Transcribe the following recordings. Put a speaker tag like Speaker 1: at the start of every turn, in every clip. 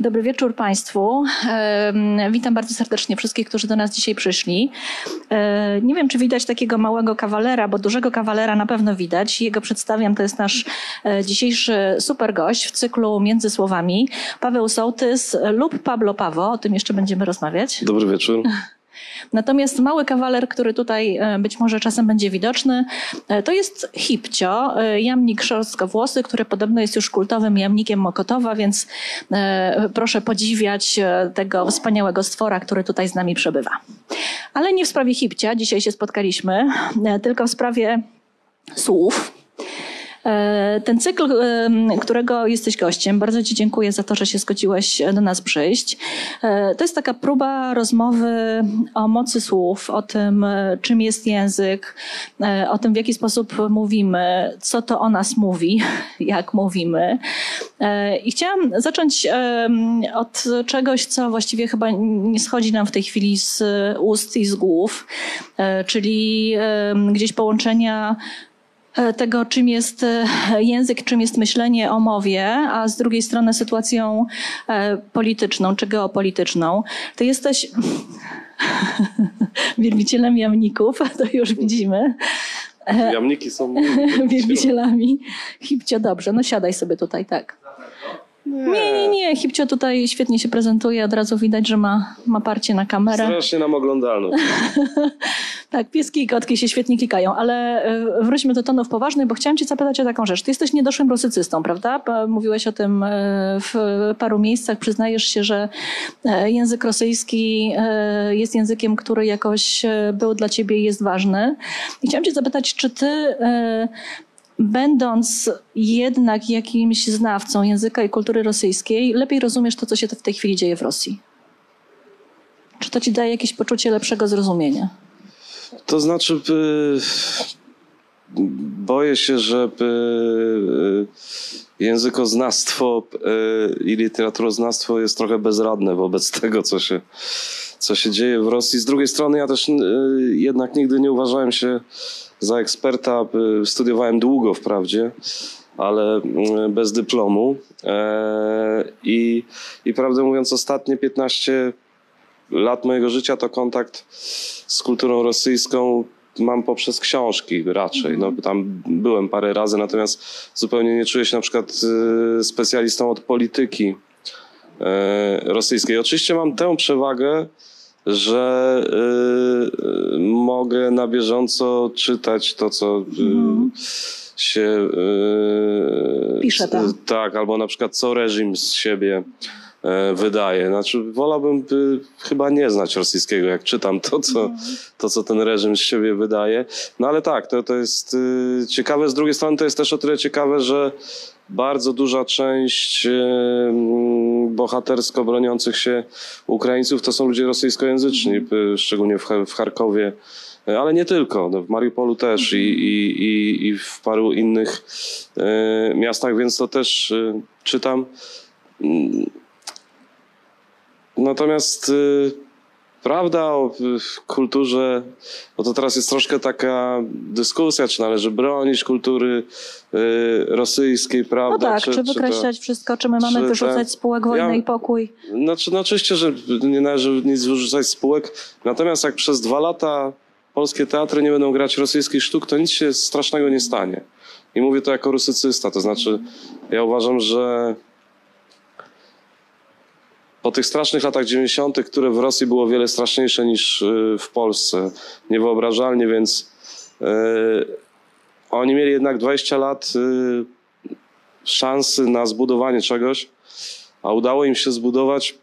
Speaker 1: Dobry wieczór Państwu. Witam bardzo serdecznie wszystkich, którzy do nas dzisiaj przyszli. Nie wiem, czy widać takiego małego kawalera, bo dużego kawalera na pewno widać. Jego przedstawiam, to jest nasz e, dzisiejszy super gość w cyklu Między Słowami. Paweł Sołtys lub Pablo Pawo, o tym jeszcze będziemy rozmawiać.
Speaker 2: Dobry wieczór.
Speaker 1: Natomiast mały kawaler, który tutaj e, być może czasem będzie widoczny, e, to jest hipcio, e, jamnik włosy, który podobno jest już kultowym jamnikiem Mokotowa, więc proszę podziwiać tego wspaniałego stwora, który tutaj z nami przebywa. Ale nie w sprawie hipcia dzisiaj się spotkaliśmy, tylko w sprawie słów. E, ten cykl, którego jesteś gościem, bardzo Ci dziękuję za to, że się zgodziłeś do nas przyjść. E, to jest taka próba rozmowy o mocy słów, o tym, e, czym jest język, o tym, w jaki sposób mówimy, co to o nas mówi, jak mówimy. I chciałam zacząć od czegoś, co właściwie chyba nie schodzi nam w tej chwili z ust i z głów, czyli gdzieś połączenia E, tego, czym jest e, język, czym jest myślenie o mowie, a z drugiej strony sytuacją e, polityczną czy geopolityczną. Ty jesteś wielbicielem jamników, to już widzimy.
Speaker 2: Jamniki są
Speaker 1: wielbicielami. Hipcio, dobrze, no siadaj sobie tutaj, tak. Nie, nie, nie. Hipcio tutaj świetnie się prezentuje. Od razu widać, że ma, ma parcie na kamerę.
Speaker 2: Strasznie nam oglądalność.
Speaker 1: tak, pieski i kotki się świetnie klikają. Ale e, wróćmy do tonów poważnych, bo chciałam cię zapytać o taką rzecz. Ty jesteś niedoszłym rusycystą, prawda? Mówiłeś o tym e, w paru miejscach. Przyznajesz się, że e, język rosyjski jest językiem, który jakoś był dla ciebie i jest ważny. I chciałam cię zapytać, czy ty będąc jednak jakimś znawcą języka i kultury rosyjskiej, lepiej rozumiesz to, co się w tej chwili dzieje w Rosji? Czy to ci daje jakieś poczucie lepszego zrozumienia?
Speaker 2: To znaczy, boję się, że językoznawstwo i literaturoznawstwo jest trochę bezradne wobec tego, co się, co się dzieje w Rosji. Z drugiej strony ja też jednak nigdy nie uważałem się za eksperta y, studiowałem długo wprawdzie, ale y, bez dyplomu. E, I, I prawdę mówiąc, ostatnie 15 lat mojego życia to kontakt z kulturą rosyjską mam poprzez książki raczej. No, tam byłem parę razy, natomiast zupełnie nie czuję się na przykład y, specjalistą od polityki e, rosyjskiej. Oczywiście mam tę przewagę, że y, mogę na bieżąco czytać to, co y, mhm. się
Speaker 1: y, pisze tam.
Speaker 2: Tak, albo na przykład co reżim z siebie e, wydaje. Znaczy, wolałbym chyba nie znać rosyjskiego, jak czytam to co, mhm. to, co ten reżim z siebie wydaje. No ale tak, to, to jest ciekawe. Z drugiej strony to jest też o tyle ciekawe, że bardzo duża część e, bohatersko broniących się Ukraińców to są ludzie rosyjskojęzyczni, szczególnie w Charkowie, e, ale nie tylko, no w Mariupolu też i, i, i, i w paru innych e, miastach, więc to też czytam. Mm. Natomiast prawda o kulturze, bo to teraz jest troszkę taka dyskusja, czy należy bronić kultury y, rosyjskiej, prawda?
Speaker 1: No tak, czy, czy wykreślać czy to, czy czy my mamy wyrzucać spółek wojny ja, i pokój?
Speaker 2: Znaczy, no oczywiście, że nie należy nic wyrzucać spółek, natomiast jak przez dwa lata polskie teatry nie będą grać rosyjskich sztuk, to nic się strasznego nie stanie. I mówię to jako rusycysta, to znaczy ja uważam, że po tych strasznych latach 90., które w Rosji było wiele straszniejsze niż y, w Polsce, niewyobrażalnie, więc yy, oni mieli jednak 20 lat yy, szansy na zbudowanie czegoś, a udało im się zbudować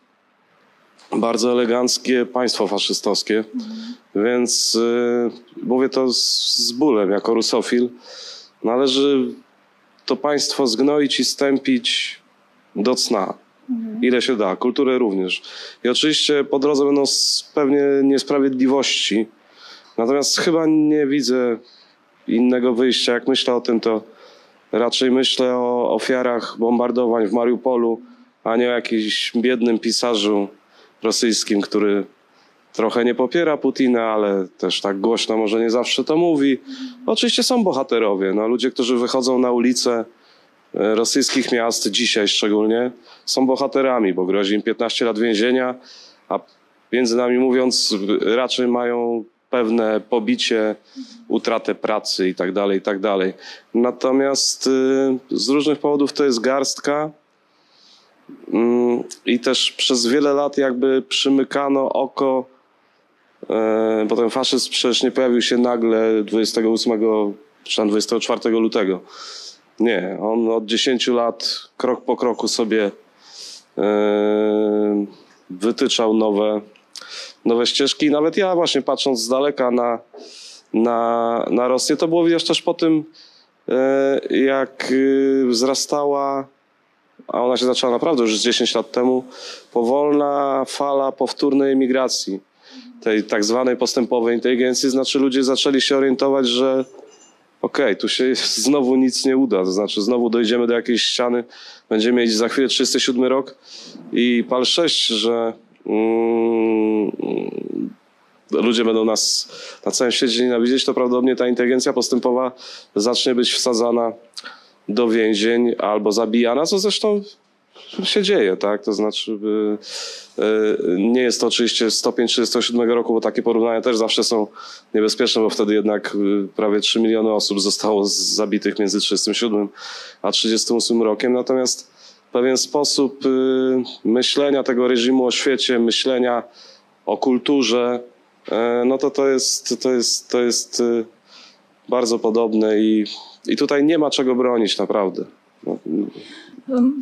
Speaker 2: bardzo eleganckie państwo faszystowskie. Mhm. Więc mówię to z, z bólem, jako rusofil. Należy to państwo zgnoić i stępić do cna Ile się da, kulturę również. I oczywiście po drodze będą pewnie niesprawiedliwości, natomiast chyba nie widzę innego wyjścia. Jak myślę o tym, to raczej myślę o ofiarach bombardowań w Mariupolu, a nie o jakimś biednym pisarzu rosyjskim, który trochę nie popiera Putina, ale też tak głośno może nie zawsze to mówi. Oczywiście są bohaterowie, no, ludzie, którzy wychodzą na ulice e, rosyjskich miast, dzisiaj szczególnie, są bohaterami, bo grozi im 15 lat więzienia, a między nami mówiąc, raczej mają pewne pobicie, utratę pracy i tak dalej, i tak dalej. Natomiast y, z różnych powodów to jest garstka mm, i też przez wiele lat jakby przymykano oko, e, bo ten faszyzm przecież nie pojawił się nagle 28 czy tam 24 lutego. Nie, on od 10 lat krok po kroku sobie e, wytyczał nowe, nowe ścieżki. I nawet ja właśnie patrząc z daleka na, na, na Rosję, to było widać też po tym, e, jak y, wzrastała, a ona się zaczęła naprawdę już z 10 lat temu, powolna fala powtórnej emigracji, tej tak zwanej postępowej inteligencji. Znaczy ludzie zaczęli się orientować, że okej, tu się znowu nic nie uda, to znaczy znowu dojdziemy do jakiejś ściany, będziemy mieć za chwilę 37 rok. I pal 6, że mm, ludzie będą nas na całym świecie nienawidzieć, to prawdopodobnie ta inteligencja postępowa zacznie być wsadzana do więzień albo zabijana, co zresztą się dzieje, tak? To znaczy, y, y, nie jest to oczywiście stopień 37 roku, bo takie porównania też zawsze są niebezpieczne, bo wtedy jednak y, prawie 3 miliony osób zostało zabitych między 37 a 38 rokiem. Natomiast pewien sposób myślenia tego reżimu o świecie, myślenia o kulturze, no to to jest, to jest, to jest bardzo podobne i, i tutaj nie ma czego bronić naprawdę. No,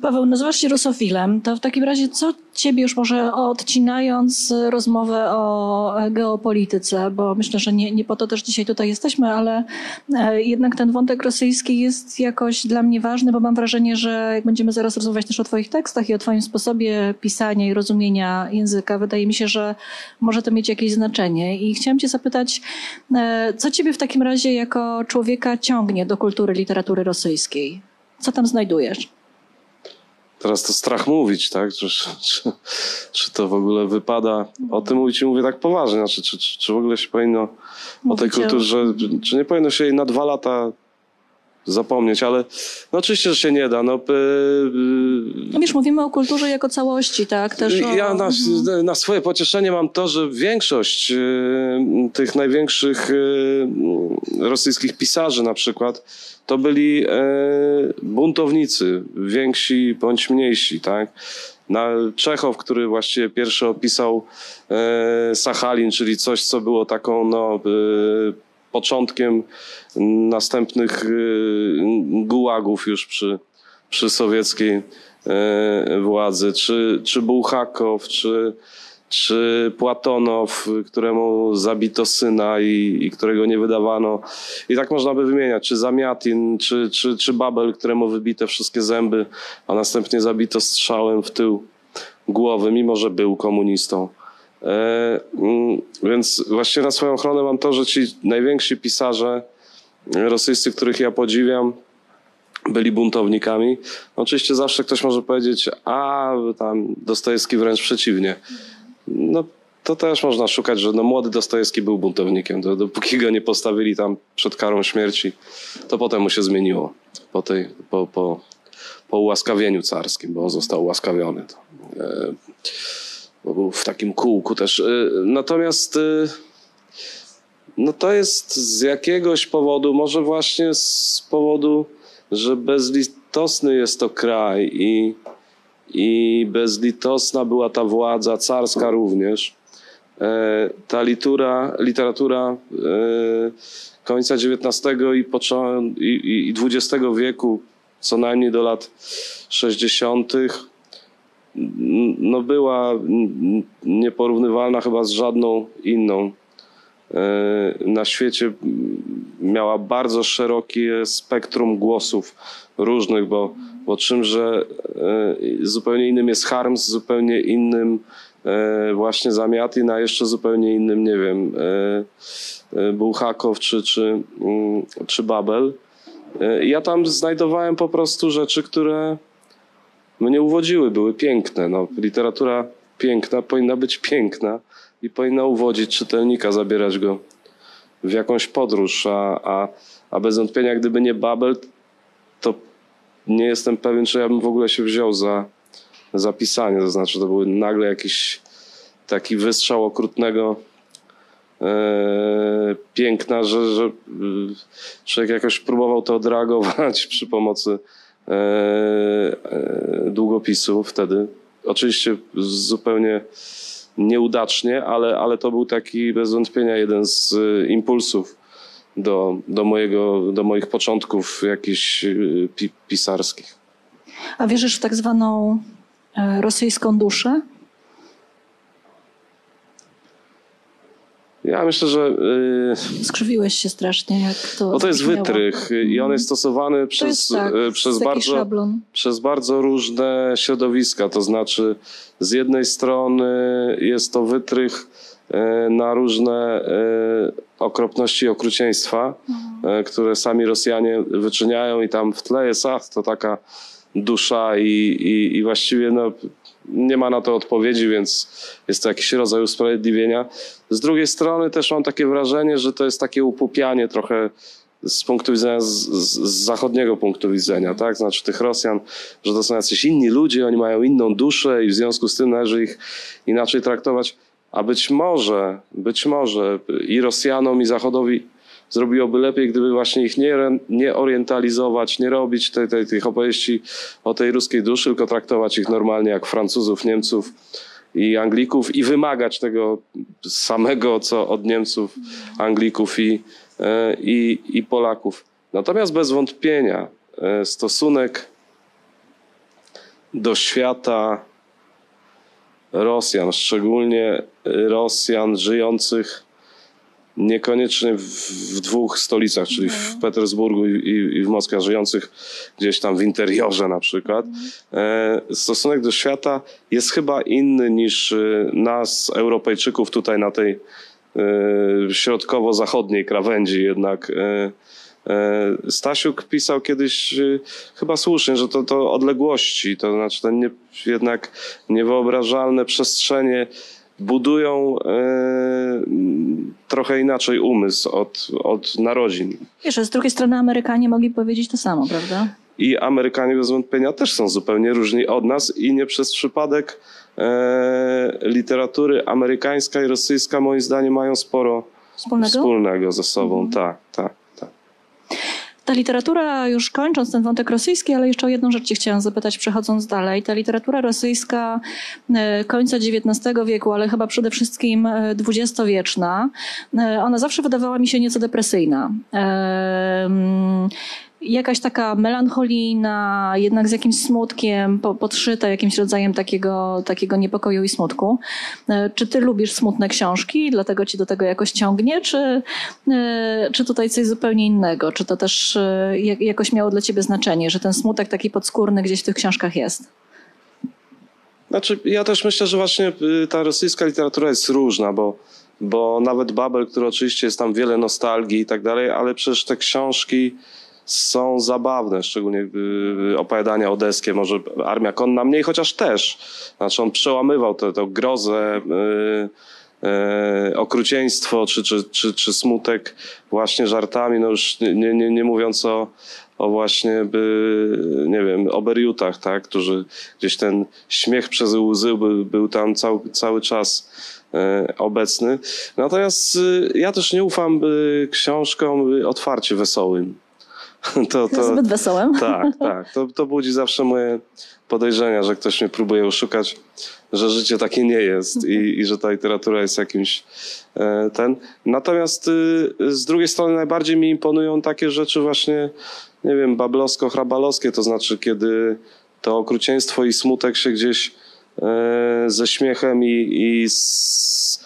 Speaker 1: Paweł, nazywasz się rusofilem. To w takim razie co ciebie już może odcinając rozmowę o geopolityce, bo myślę, że nie, nie po to też dzisiaj tutaj jesteśmy, ale e, jednak ten wątek rosyjski jest jakoś dla mnie ważny, bo mam wrażenie, że jak będziemy zaraz rozmawiać też o twoich tekstach i o twoim sposobie pisania i rozumienia języka, wydaje mi się, że może to mieć jakieś znaczenie. I chciałam cię zapytać, e, co ciebie w takim razie jako człowieka ciągnie do kultury literatury rosyjskiej? Co tam znajdujesz?
Speaker 2: Teraz to strach mówić, tak? Czy, czy, czy to w ogóle wypada o tym mówić i mówię tak poważnie, znaczy, czy, czy, czy w ogóle się powinno o tej kulturze, czy nie powinno się jej na dwa lata zapomnieć, ale no oczywiście, że się nie da. No,
Speaker 1: No wiesz, mówimy o kulturze jako całości, tak? Też o...
Speaker 2: Ja na, na swoje pocieszenie mam to, że większość y, tych największych y, rosyjskich pisarzy na przykład to byli y, buntownicy, więksi bądź mniejsi, tak? Na Czechow, który właściwie pierwszy opisał e, Sachalin, czyli coś, co było taką no, e, początkiem następnych e, gułagów już przy, przy sowieckiej e, władzy, czy, czy Bułhakow, czy, czy Płatonow, któremu zabito syna i, i którego nie wydawano. I tak można by wymieniać, czy Zamiatin, czy, czy, czy Babel, któremu wybite wszystkie zęby, a następnie zabito strzałem w tył głowy, mimo że był komunistą. E, mm, więc właściwie na swoją ochronę mam to, że ci najwięksi pisarze rosyjscy, których ja podziwiam, byli buntownikami. Oczywiście zawsze ktoś może powiedzieć, a tam Dostojewski wręcz przeciwnie. No to też można szukać, że no, młody Dostojewski był buntownikiem. Do, dopóki go nie postawili tam przed karą śmierci, to potem mu się zmieniło. Po, tej, po, po, po ułaskawieniu carskim, bo on został ułaskawiony. To, e, bo był w takim kółku też. E, natomiast e, no to jest z jakiegoś powodu, może właśnie z powodu, że bezlitosny jest to kraj i, i bezlitosna była ta władza carska również. E, ta litura, literatura e, końca XIX i, począ- i, i- XX wieku, co najmniej do lat 60., n- no była nieporównywalna chyba z żadną inną e, na świecie. Miała bardzo szerokie spektrum głosów różnych, bo bo czymże e, zupełnie innym jest Harms, zupełnie innym e, właśnie Zamiatin, a jeszcze zupełnie innym, nie wiem, Bułhakow czy, czy, mm, czy Babel. Ja tam znajdowałem po prostu rzeczy, które mnie uwodziły, były piękne. No, literatura piękna powinna być piękna i powinna uwodzić czytelnika, zabierać go w jakąś podróż, a, a, a bez wątpienia, gdyby nie Babel, to nie jestem pewien, czy ja bym w ogóle się wziął za, za pisanie. To znaczy, to był nagle jakiś taki wystrzał okrutnego e, piękna, że, że y, człowiek jakoś próbował to odreagować przy pomocy e, e, długopisu wtedy. Oczywiście zupełnie nieudacznie, ale, ale to był taki bez wątpienia jeden z y, impulsów do, do, mojego, do moich początków jakichś pi, pisarskich.
Speaker 1: A wierzysz w tak zwaną e, rosyjską duszę?
Speaker 2: Ja myślę, że y,
Speaker 1: Skrzywiłeś się strasznie, jak to
Speaker 2: bo to jest wytrych i on jest stosowany
Speaker 1: To
Speaker 2: przez,
Speaker 1: jest tak,
Speaker 2: y, przez, bardzo,
Speaker 1: szablon.
Speaker 2: przez bardzo różne środowiska. To znaczy, z jednej strony jest to wytrych e, na różne e, okropności i okrucieństwa, e, które sami Rosjanie wyczyniają i tam w tle jest ach, to taka dusza i, i, i właściwie no, nie ma na to odpowiedzi, więc jest to jakiś rodzaj usprawiedliwienia. Z drugiej strony też mam takie wrażenie, że to jest takie upupianie trochę z punktu widzenia, z, z, zachodniego punktu widzenia, tak? Znaczy tych Rosjan, że to są jacyś inni ludzie, oni mają inną duszę i w związku z tym należy ich inaczej traktować. A być może, być może i Rosjanom, i Zachodowi zrobiłoby lepiej, gdyby właśnie ich nie, nie orientalizować, nie robić tej, tej, tych opowieści o tej ruskiej duszy, tylko traktować ich normalnie jak Francuzów, Niemców i Anglików i wymagać tego samego, co od Niemców, Anglików i, e, i, i Polaków. Natomiast bez wątpienia e, stosunek do świata Rosjan, szczególnie Rosjan żyjących niekoniecznie w, w dwóch stolicach, czyli w Petersburgu i, i, w Moskwie, żyjących gdzieś tam w interiorze na przykład. E, stosunek do świata jest chyba inny niż e, nas, Europejczyków, tutaj na tej e, środkowo-zachodniej krawędzi jednak. E, e, Stasiuk pisał kiedyś e, chyba słusznie, że to, to odległości, to znaczy te nie, jednak niewyobrażalne przestrzenie budują e, trochę inaczej umysł od, od narodzin.
Speaker 1: Wiesz, z drugiej strony Amerykanie mogli powiedzieć to samo, prawda?
Speaker 2: I Amerykanie bez wątpienia też są zupełnie różni od nas i nie przez przypadek e, literatury amerykańska i rosyjska moim zdaniem mają sporo
Speaker 1: Wspólnego?
Speaker 2: wspólnego ze sobą. Tak, tak, tak.
Speaker 1: Ta literatura, już kończąc ten wątek rosyjski, ale jeszcze o jedną rzecz cię chciałam zapytać, przechodząc dalej. Ta literatura rosyjska e, końca XIX wieku, ale chyba przede wszystkim e, dwudziestowieczna, e, ona zawsze wydawała mi się nieco depresyjna. Jakaś taka melancholijna, jednak z jakimś smutkiem, po, podszyta jakimś rodzajem takiego, takiego niepokoju i smutku. E, Czy ty lubisz smutne książki, dlatego ci do tego jakoś ciągnie, czy, e, czy tutaj coś zupełnie innego? Czy to też e, jak- jakoś miało dla ciebie znaczenie, że ten smutek taki podskórny gdzieś w tych książkach jest?
Speaker 2: Znaczy, ja też myślę, że właśnie y, ta rosyjska literatura jest różna, bo, bo nawet Babel, który oczywiście jest tam wiele nostalgii i tak dalej, ale przecież te książki są zabawne, szczególnie y, opowiadania odeskie, może Armia Konna mniej, chociaż też. Znaczy on przełamywał tę grozę, y, y, okrucieństwo czy, czy, czy, czy smutek właśnie żartami, no już nie, nie, nie mówiąc o, o właśnie, by, nie wiem, o Beriutach, tak, którzy gdzieś ten śmiech przez łzy był, był tam cały, cały czas obecny. Natomiast y, ja też nie ufam y, książkom y, otwarcie wesołym. To, to,
Speaker 1: Zbyt wesołem.
Speaker 2: tak, tak. To, to budzi zawsze moje podejrzenia, że ktoś mnie próbuje oszukać, że życie takie nie jest i, i że ta literatura jest jakimś e, ten. Natomiast y, z drugiej strony najbardziej mi imponują takie rzeczy właśnie, nie wiem, bablowsko-hrabalowskie, to znaczy kiedy to okrucieństwo i smutek się gdzieś e, ze śmiechem i, i z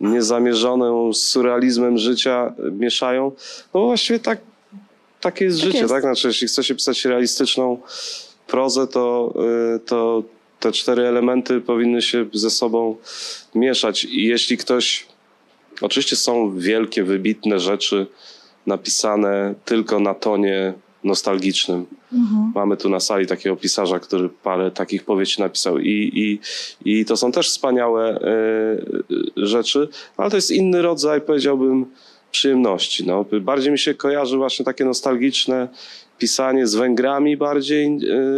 Speaker 2: niezamierzonym surrealizmem życia mieszają. No właściwie tak, takie jest
Speaker 1: Tak
Speaker 2: życie,
Speaker 1: jest.
Speaker 2: tak? Znaczy, jeśli chce się pisać realistyczną prozę, to, y, to te cztery elementy powinny się ze sobą mieszać. I jeśli ktoś. Oczywiście są wielkie, wybitne rzeczy napisane tylko na tonie nostalgicznym. Mamy tu na sali takiego pisarza, który parę takich powieści napisał i, i, i to są też wspaniałe y, rzeczy, ale to jest inny rodzaj, powiedziałbym, przyjemności. No. Bardziej mi się kojarzy właśnie takie nostalgiczne pisanie z Węgrami bardziej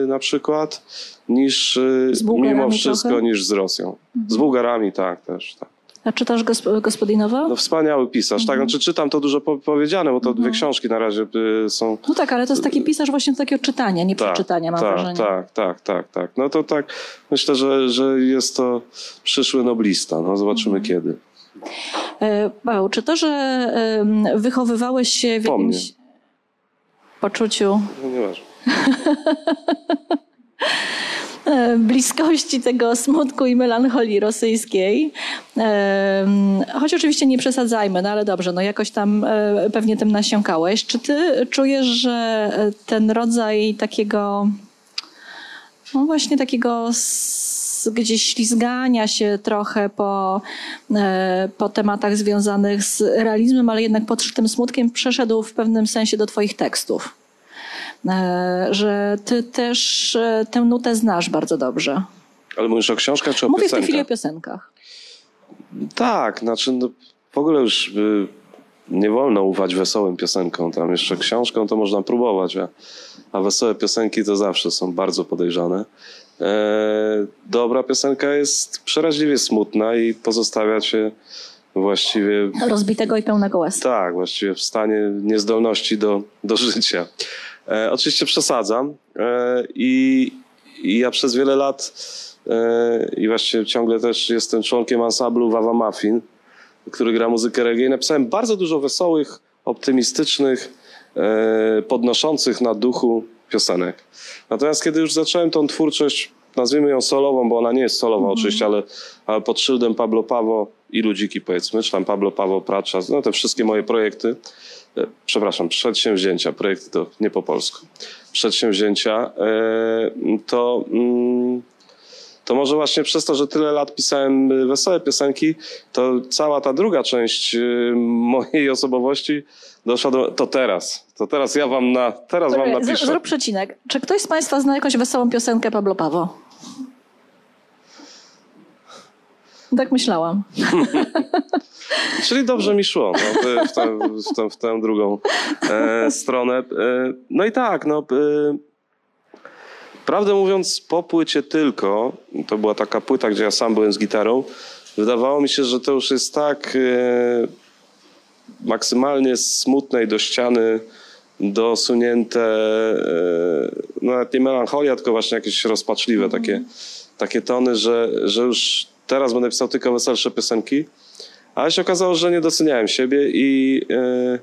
Speaker 2: y, na przykład, niż y,
Speaker 1: Bułgarami
Speaker 2: mimo wszystko
Speaker 1: trochę?
Speaker 2: niż z Rosją. Z Bułgarami tak też. Tak.
Speaker 1: A czytasz gosp- gospodinowa?
Speaker 2: No wspaniały pisarz, tak, znaczy czytam to dużo po- powiedziane, bo to dwie książki na razie y, są
Speaker 1: No tak, ale to jest taki pisarz właśnie takiego czytania, nie przeczytania, mam
Speaker 2: tak,
Speaker 1: wrażenie.
Speaker 2: Tak, tak, tak, tak. No to tak, myślę, że, że jest to przyszły noblista. No zobaczymy
Speaker 1: Mhm.
Speaker 2: kiedy.
Speaker 1: E, Paweł, czy to, że wychowywałeś się w
Speaker 2: Po
Speaker 1: jakimś
Speaker 2: mnie.
Speaker 1: poczuciu
Speaker 2: No nieważne.
Speaker 1: e, bliskości tego smutku i melancholii rosyjskiej, choć oczywiście nie przesadzajmy, no ale dobrze, no jakoś tam e, pewnie tym nasiąkałeś. Czy ty czujesz, że ten rodzaj takiego, no właśnie takiego gdzieś ślizgania się trochę po, e, po tematach związanych z realizmem, ale jednak podszytym smutkiem przeszedł w pewnym sensie do twoich tekstów? E, że ty też e, tę nutę znasz bardzo dobrze.
Speaker 2: Ale mówisz o książkach czy o
Speaker 1: Mówię w tej
Speaker 2: piosenkach?
Speaker 1: chwili o piosenkach.
Speaker 2: Tak, znaczy no, w ogóle już y, nie wolno ufać wesołym piosenkom. Tam jeszcze książką to można próbować, a, a wesołe piosenki to zawsze są bardzo podejrzane. E, dobra piosenka jest przeraźliwie smutna i pozostawia cię właściwie
Speaker 1: Rozbitego i pełnego łez.
Speaker 2: tak, właściwie w stanie niezdolności do, do życia. E, oczywiście przesadzam e, i, i ja przez wiele lat e, i właściwie ciągle też jestem członkiem ansamblu Wawa Muffin, który gra muzykę reggae. I Napisałem bardzo dużo wesołych, optymistycznych, e, podnoszących na duchu piosenek. Natomiast kiedy już zacząłem tą twórczość, nazwijmy ją solową, bo ona nie jest solowa oczywiście, ale, ale pod szyldem Pablo Pawo i Ludziki powiedzmy, czy tam Pablo Pawo Pracza, no te wszystkie moje projekty, e, przepraszam, przedsięwzięcia, projekty to nie po polsku, przedsięwzięcia, e, to... Mm, to może właśnie przez to, że tyle lat pisałem wesołe piosenki, to cała ta druga część y, mojej osobowości doszła do... To teraz. To teraz ja wam na... Teraz wam napiszę.
Speaker 1: Zrób przecinek. Czy ktoś z Państwa zna jakąś wesołą piosenkę Pablo Pawo? Tak myślałam.
Speaker 2: Czyli dobrze mi szło no, w, w, tę, w, tę, w tę drugą e, stronę. E, no i tak, no... E, prawdę mówiąc, po płycie tylko, to była taka płyta, gdzie ja sam byłem z gitarą, wydawało mi się, że to już jest tak e, maksymalnie smutne i do ściany dosunięte, e, no nawet nie melancholia, tylko właśnie jakieś rozpaczliwe takie, takie tony, że, że już teraz będę pisał tylko weselsze piosenki. Ale się okazało, że nie doceniałem siebie i, e,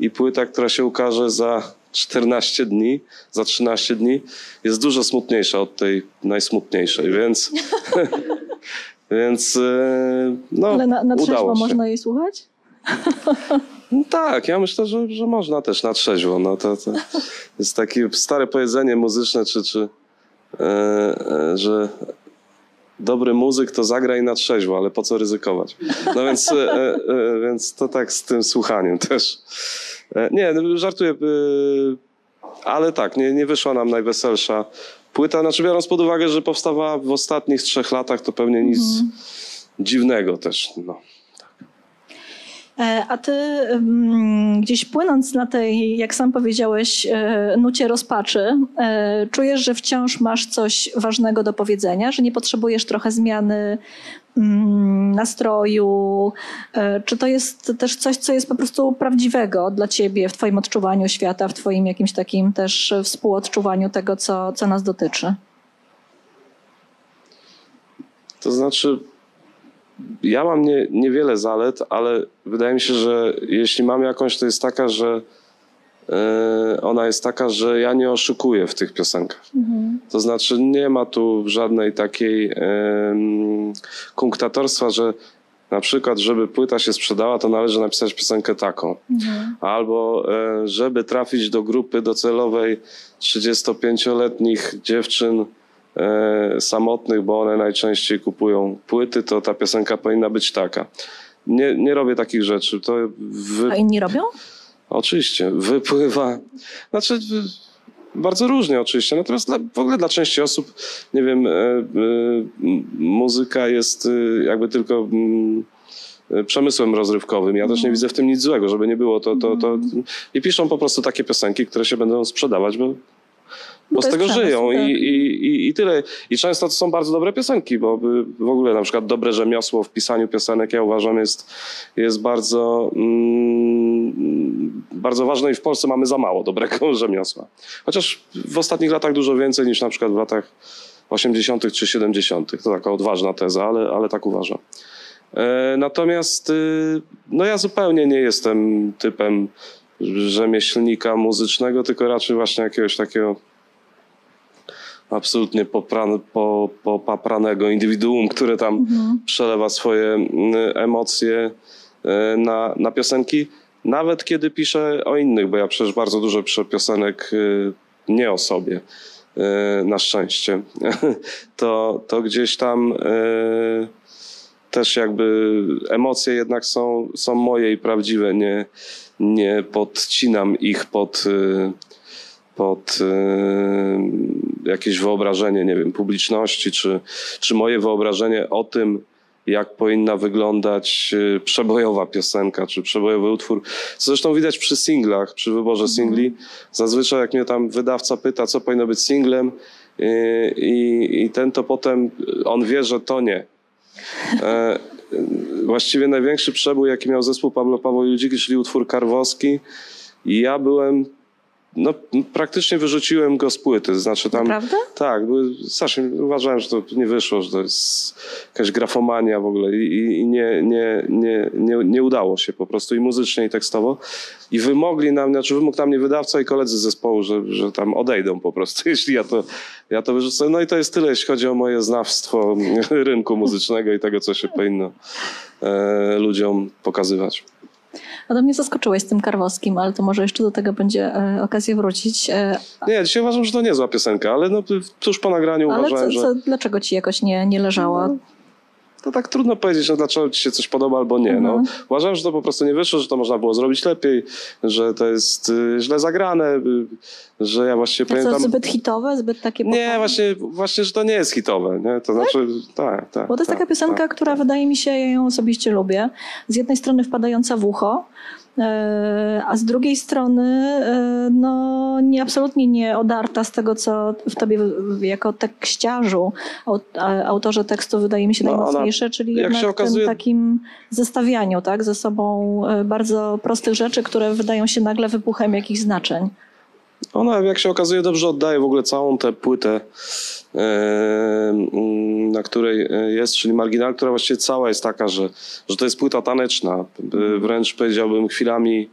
Speaker 2: i płyta, która się ukaże za 14 dni, za 13 dni, jest dużo smutniejsza od tej najsmutniejszej, więc, więc e, no,
Speaker 1: Ale na, na trzeźwo
Speaker 2: udało się.
Speaker 1: można jej słuchać?
Speaker 2: No tak, ja myślę, że, że można też na trzeźwo. No to, to jest takie stare powiedzenie muzyczne, czy, czy e, e, że dobry muzyk to zagraj na trzeźwo, ale po co ryzykować? No więc, e, e, więc to tak z tym słuchaniem też. E, nie, no, żartuję, e, ale tak, nie, nie wyszła nam najweselsza płyta. Znaczy biorąc pod uwagę, że powstawała w ostatnich trzech latach, to pewnie nic dziwnego też. No.
Speaker 1: E, A ty gdzieś płynąc na tej, jak sam powiedziałeś, e, nucie rozpaczy, e, czujesz, że wciąż masz coś ważnego do powiedzenia, że nie potrzebujesz trochę zmiany mm, nastroju? Czy to jest też coś, co jest po prostu prawdziwego dla ciebie w twoim odczuwaniu świata, w twoim jakimś takim też współodczuwaniu tego, co, co nas dotyczy?
Speaker 2: To znaczy, ja mam nie, niewiele zalet, ale wydaje mi się, że jeśli mam jakąś, to jest taka, że e, ona jest taka, że ja nie oszukuję w tych piosenkach. To znaczy, nie ma tu żadnej takiej em, kunktatorstwa, że na przykład, żeby płyta się sprzedała, to należy napisać piosenkę taką. Albo e, żeby trafić do grupy docelowej 35-letnich dziewczyn samotnych, bo one najczęściej kupują płyty, to ta piosenka powinna być taka. Nie, nie robię takich rzeczy. To wy...
Speaker 1: A inni robią?
Speaker 2: Oczywiście, wypływa. Znaczy, bardzo różnie oczywiście. Natomiast dla, w ogóle dla części osób, nie wiem, e, e, muzyka jest e, jakby tylko e, przemysłem rozrywkowym. Ja też nie widzę w tym nic złego, żeby nie było to, to, to. I piszą po prostu takie piosenki, które się będą sprzedawać, bo, bo z tego
Speaker 1: przemysł,
Speaker 2: żyją
Speaker 1: tak.
Speaker 2: I, i, i, tyle. I często to są bardzo dobre piosenki, bo w ogóle na przykład dobre rzemiosło w pisaniu piosenek, ja uważam, jest, jest bardzo, mm, bardzo ważne i w Polsce mamy za mało dobrego rzemiosła. Chociaż w ostatnich latach dużo więcej niż na przykład w latach 80. czy 70. To taka odważna teza, ale, ale tak uważam. E, Natomiast y, no ja zupełnie nie jestem typem rzemieślnika muzycznego, tylko raczej właśnie jakiegoś takiego absolutnie popran, po, popapranego indywiduum, które tam przelewa swoje emocje e, na, na piosenki. Nawet kiedy piszę o innych, bo ja przecież bardzo dużo piszę piosenek y, nie o sobie, e, na szczęście, to, to gdzieś tam e, też jakby emocje jednak są, są moje i prawdziwe, nie, nie podcinam ich pod, pod y, jakieś wyobrażenie, nie wiem, publiczności, czy, czy moje wyobrażenie o tym, jak powinna wyglądać y, przebojowa piosenka, czy przebojowy utwór. Co zresztą widać przy singlach, przy wyborze singli. Zazwyczaj jak mnie tam wydawca pyta, co powinno być singlem y, i, i ten to potem, on wie, że to nie. E, właściwie największy przebój, jaki miał zespół Pablo Paweł Judziki, czyli utwór Karwowski. I ja byłem, no praktycznie wyrzuciłem go z płyty. Znaczy tam,
Speaker 1: Naprawdę?
Speaker 2: tak, były, strasznie uważałem, że to nie wyszło, że to jest jakaś grafomania w ogóle i, i- nie, nie, nie, nie, nie udało się po prostu i muzycznie, i tekstowo. I wymogli nam, znaczy wymógł na mnie wydawca i koledzy z zespołu, że, że tam odejdą po prostu, jeśli ja to, ja to wyrzucę. No i to jest tyle, jeśli chodzi o moje znawstwo rynku muzycznego i tego, co się powinno e, ludziom pokazywać.
Speaker 1: A do mnie zaskoczyłeś z tym Karwowskim, ale to może jeszcze do tego będzie e, okazja wrócić. E,
Speaker 2: Nie, dzisiaj uważam, że to niezła piosenka, ale no, tuż po nagraniu
Speaker 1: ale
Speaker 2: uważałem,
Speaker 1: co,
Speaker 2: że...
Speaker 1: dlaczego ci jakoś nie, nie leżała?
Speaker 2: To tak trudno powiedzieć, no, dlaczego ci się coś podoba albo nie. No,
Speaker 1: Mhm.
Speaker 2: uważam, że to po prostu nie wyszło, że to można było zrobić lepiej, że to jest y, źle zagrane, y, że ja właściwie
Speaker 1: To
Speaker 2: pamiętam...
Speaker 1: zbyt hitowe, zbyt takie...
Speaker 2: Nie, właśnie, właśnie, że to nie jest hitowe. Nie? To znaczy, tak, tak.
Speaker 1: Bo to jest
Speaker 2: tak,
Speaker 1: taka piosenka,
Speaker 2: tak.
Speaker 1: która wydaje mi się, ja ją osobiście lubię. Z jednej strony wpadająca w ucho, a z drugiej strony e, no, nie, absolutnie nie odarta z tego, co w tobie jako tekściarzu, autorze tekstu wydaje mi się
Speaker 2: No,
Speaker 1: najmocniejsze, czyli
Speaker 2: jak
Speaker 1: jednak
Speaker 2: okazuje-
Speaker 1: tym takim zestawianiu tak, ze sobą e, bardzo prostych rzeczy, które wydają się nagle wybuchem jakichś znaczeń.
Speaker 2: Ona, jak się okazuje, dobrze oddaje w ogóle całą tę płytę, e, mm, na której e, jest, czyli marginal, która właściwie cała jest taka, że, że to jest płyta taneczna, e, wręcz powiedziałbym chwilami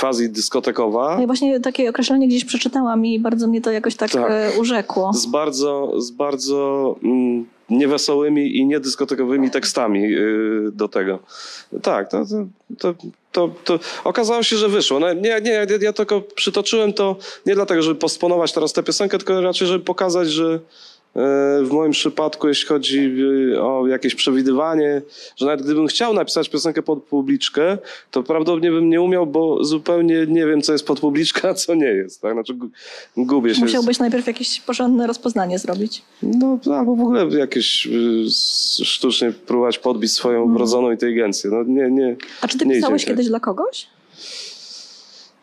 Speaker 2: quasi dyskotekowa.
Speaker 1: No i właśnie takie określenie gdzieś przeczytałam i bardzo mnie to jakoś tak,
Speaker 2: Tak.
Speaker 1: urzekło.
Speaker 2: z bardzo, z bardzo mm, niewesołymi i niedyskotekowymi tekstami y, do tego. Tak, to, to, to, to, to okazało się, że wyszło. No, nie, nie, ja, tylko przytoczyłem to nie dlatego, żeby posponować teraz tę piosenkę, tylko raczej, żeby pokazać, że w moim przypadku, jeśli chodzi y, o jakieś przewidywanie, że nawet gdybym chciał napisać piosenkę pod publiczkę, to prawdopodobnie bym nie umiał, bo zupełnie nie wiem, co jest pod publiczka, a co nie jest. Tak? Znaczy, gu- gubię się.
Speaker 1: Musiałbyś najpierw jakieś porządne rozpoznanie zrobić.
Speaker 2: No, albo w ogóle jakieś s- sztucznie próbować podbić swoją wrodzoną inteligencję. No nie, nie.
Speaker 1: A czy ty pisałeś
Speaker 2: tak.
Speaker 1: kiedyś dla kogoś?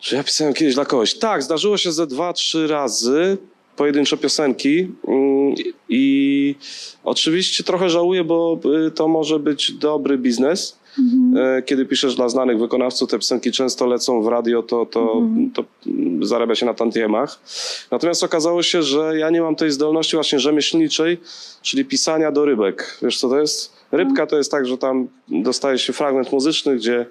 Speaker 2: Czy ja pisałem kiedyś dla kogoś? Tak, zdarzyło się ze dwa, trzy razy pojedyncze piosenki mm, i oczywiście trochę żałuję, bo y, to może być dobry biznes. E, Kiedy piszesz dla znanych wykonawców, te piosenki często lecą w radio, to, to, to mm, zarabia się na tantiemach. Natomiast okazało się, że ja nie mam tej zdolności właśnie rzemieślniczej, czyli pisania do rybek. Wiesz co to jest? Rybka to jest tak, że tam dostaje się fragment muzyczny, gdzie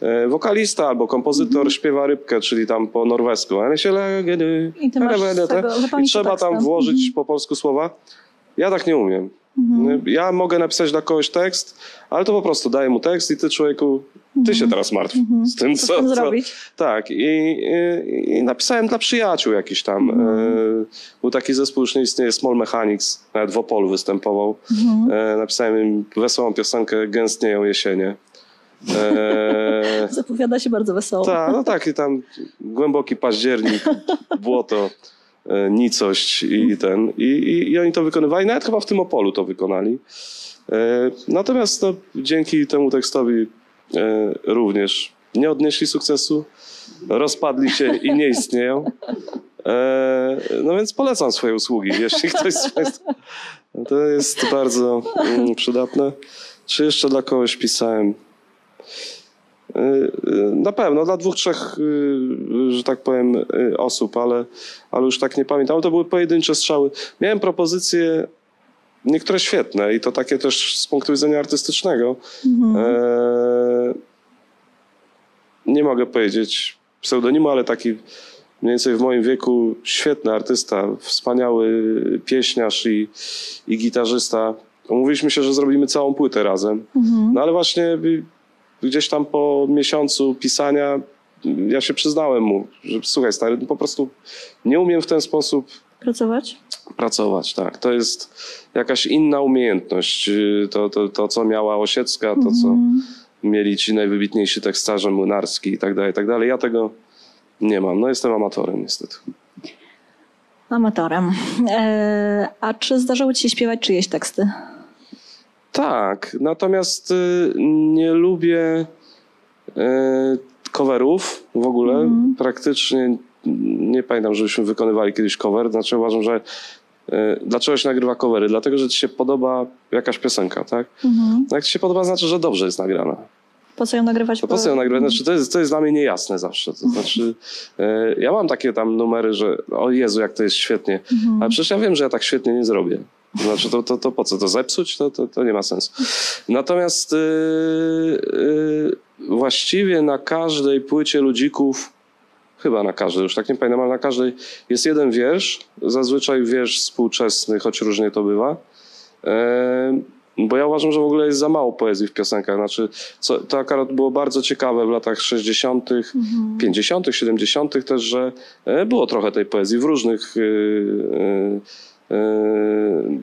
Speaker 2: e, wokalista albo kompozytor śpiewa rybkę, czyli tam po norwesku.
Speaker 1: I ty masz
Speaker 2: I trzeba tam
Speaker 1: tekstem.
Speaker 2: włożyć
Speaker 1: Mhm.
Speaker 2: po polsku słowa. Ja tak nie umiem.
Speaker 1: Mhm.
Speaker 2: Ja mogę napisać dla kogoś tekst, ale to po prostu daję mu tekst i ty człowieku, ty się teraz martw z tym,
Speaker 1: Mhm. Co
Speaker 2: co, co,
Speaker 1: zrobić?
Speaker 2: tak, i, i, i napisałem dla przyjaciół jakiś tam.
Speaker 1: Mhm.
Speaker 2: E, był taki zespół, już nie istnieje, Small Mechanics, nawet w Opolu występował.
Speaker 1: Mhm.
Speaker 2: E, napisałem im wesołą piosenkę Gęstnieją jesienie. E,
Speaker 1: Zapowiada się bardzo wesoło.
Speaker 2: tak, no tak, i tam głęboki październik, błoto, nicość i ten. I, i, I oni to wykonywali, nawet chyba w tym Opolu to wykonali. Natomiast no, dzięki temu tekstowi również nie odnieśli sukcesu, rozpadli się i nie istnieją. E, no więc polecam swoje usługi, jeśli ktoś z Państwa. To jest bardzo mm, przydatne. Czy jeszcze dla kogoś pisałem? Y, Na pewno, dla dwóch, trzech, y, że tak powiem, y, osób, ale, ale już tak nie pamiętam. To były pojedyncze strzały. Miałem propozycje, niektóre świetne i to takie też z punktu widzenia artystycznego.
Speaker 1: Mhm.
Speaker 2: E, Nie mogę powiedzieć pseudonimu, ale taki mniej więcej w moim wieku świetny artysta, wspaniały pieśniarz i, i gitarzysta. Umówiliśmy się, że zrobimy całą płytę razem.
Speaker 1: Mhm.
Speaker 2: No ale właśnie gdzieś tam po miesiącu pisania y, ja się przyznałem mu, że słuchaj stary, no po prostu nie umiem w ten sposób
Speaker 1: Pracować?
Speaker 2: pracować, tak. To jest jakaś inna umiejętność. Y, To, to, to co miała Osiecka, to co
Speaker 1: Mhm.
Speaker 2: mieli ci najwybitniejsi tekstarze młynarski i tak dalej, i tak dalej. Ja tego nie mam. No jestem amatorem niestety.
Speaker 1: Amatorem. E, a czy zdarzało ci się śpiewać czyjeś teksty?
Speaker 2: Tak, natomiast y, nie lubię y, coverów w ogóle.
Speaker 1: Mhm.
Speaker 2: Praktycznie nie pamiętam, żebyśmy wykonywali kiedyś cover. Znaczy uważam, że y, dlaczego się nagrywa covery? Dlatego, że ci się podoba jakaś piosenka, tak?
Speaker 1: Mhm.
Speaker 2: No Jak ci się podoba, znaczy, że dobrze jest nagrana.
Speaker 1: Po co ją nagrywać?
Speaker 2: Po co ją nagrywać? Znaczy, to, jest, to jest dla mnie niejasne zawsze. To znaczy, y, ja mam takie tam numery, że o Jezu, jak to jest świetnie.
Speaker 1: Mhm.
Speaker 2: Ale przecież ja wiem, że ja tak świetnie nie zrobię. Znaczy, to, to, to po co? To zepsuć? To, to, to nie ma sensu. Natomiast yy, yy, właściwie na każdej płycie ludzików, chyba na każdej, już tak nie pamiętam, ale na każdej jest jeden wiersz, zazwyczaj wiersz współczesny, choć różnie to bywa. Bo ja uważam, że w ogóle jest za mało poezji w piosenkach. Znaczy, co, to akurat było bardzo ciekawe w latach 60.,
Speaker 1: Mhm.
Speaker 2: 50., 70. też, że e, było trochę tej poezji w różnych y, y,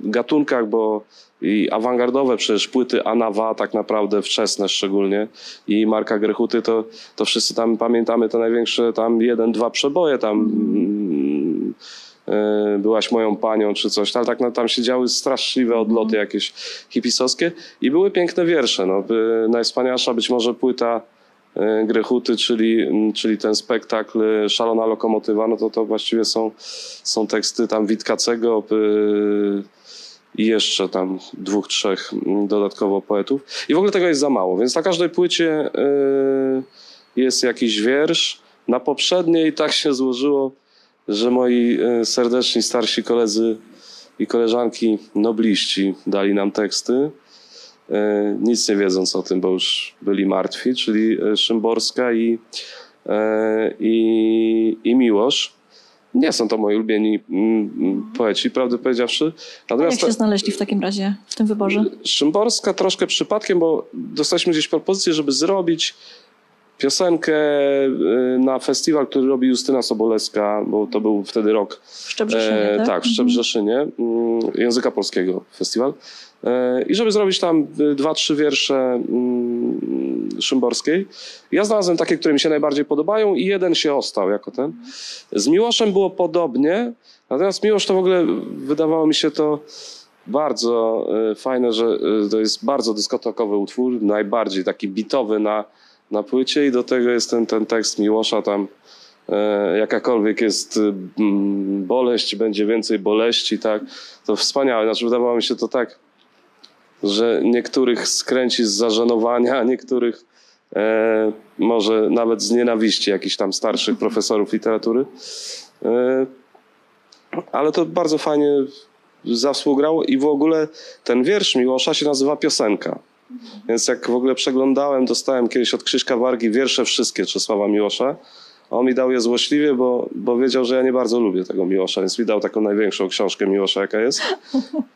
Speaker 2: gatunkach, bo i awangardowe przecież płyty Anawa tak naprawdę wczesne szczególnie i Marka Grechuty to, to wszyscy tam pamiętamy te największe tam jeden, dwa przeboje tam mm, y, byłaś moją panią czy coś, ale tak no, tam się działy straszliwe odloty jakieś hipisowskie i były piękne wiersze. No, y, najwspanialsza być może płyta y, Grechuty, czyli, czyli ten spektakl y, Szalona Lokomotywa, no to to właściwie są, są teksty tam Witkacego y, i jeszcze tam dwóch, trzech dodatkowo poetów. I w ogóle tego jest za mało, więc na każdej płycie jest jakiś wiersz. Na poprzedniej tak się złożyło, że moi serdeczni starsi koledzy i koleżanki nobliści dali nam teksty. E, nic nie wiedząc o tym, bo już byli martwi, czyli e, Szymborska i, e, i, i Miłosz. Nie są to moi ulubieni mm, mm, poeci, prawdę powiedziawszy.
Speaker 1: A jak
Speaker 2: Natomiast
Speaker 1: się znaleźli w takim razie, w tym wyborze?
Speaker 2: Szymborska troszkę przypadkiem, bo dostaliśmy gdzieś propozycję, żeby zrobić piosenkę y, na festiwal, który robi Justyna Sobolewska, bo to był wtedy rok
Speaker 1: W Szczebrzeszynie,
Speaker 2: E,
Speaker 1: tak?
Speaker 2: tak, w Szczebrzeszynie, mm, języka polskiego festiwal. E, I żeby zrobić tam y, dwa, trzy wiersze mm, Szymborskiej. Ja znalazłem takie, które mi się najbardziej podobają i jeden się ostał jako ten. Z Miłoszem było podobnie, natomiast Miłosz to w ogóle wydawało mi się to bardzo e, fajne, że e, to jest bardzo dyskotekowy utwór, najbardziej taki bitowy na, na płycie i do tego jest ten, ten tekst Miłosza tam e, jakakolwiek jest mm, boleść, będzie więcej boleści, tak? To wspaniałe. Znaczy, wydawało mi się to tak, że niektórych skręci z zażenowania, a niektórych e, może nawet z nienawiści jakichś tam starszych profesorów literatury. E, ale to bardzo fajnie zawspółgrało i w ogóle ten wiersz Miłosza się nazywa Piosenka. Więc jak w ogóle przeglądałem, dostałem kiedyś od Krzyśka Wargi wiersze wszystkie Czesława Miłosza, On mi dał je złośliwie, bo, bo wiedział, że ja nie bardzo lubię tego Miłosza, więc mi dał taką największą książkę Miłosza, jaka jest.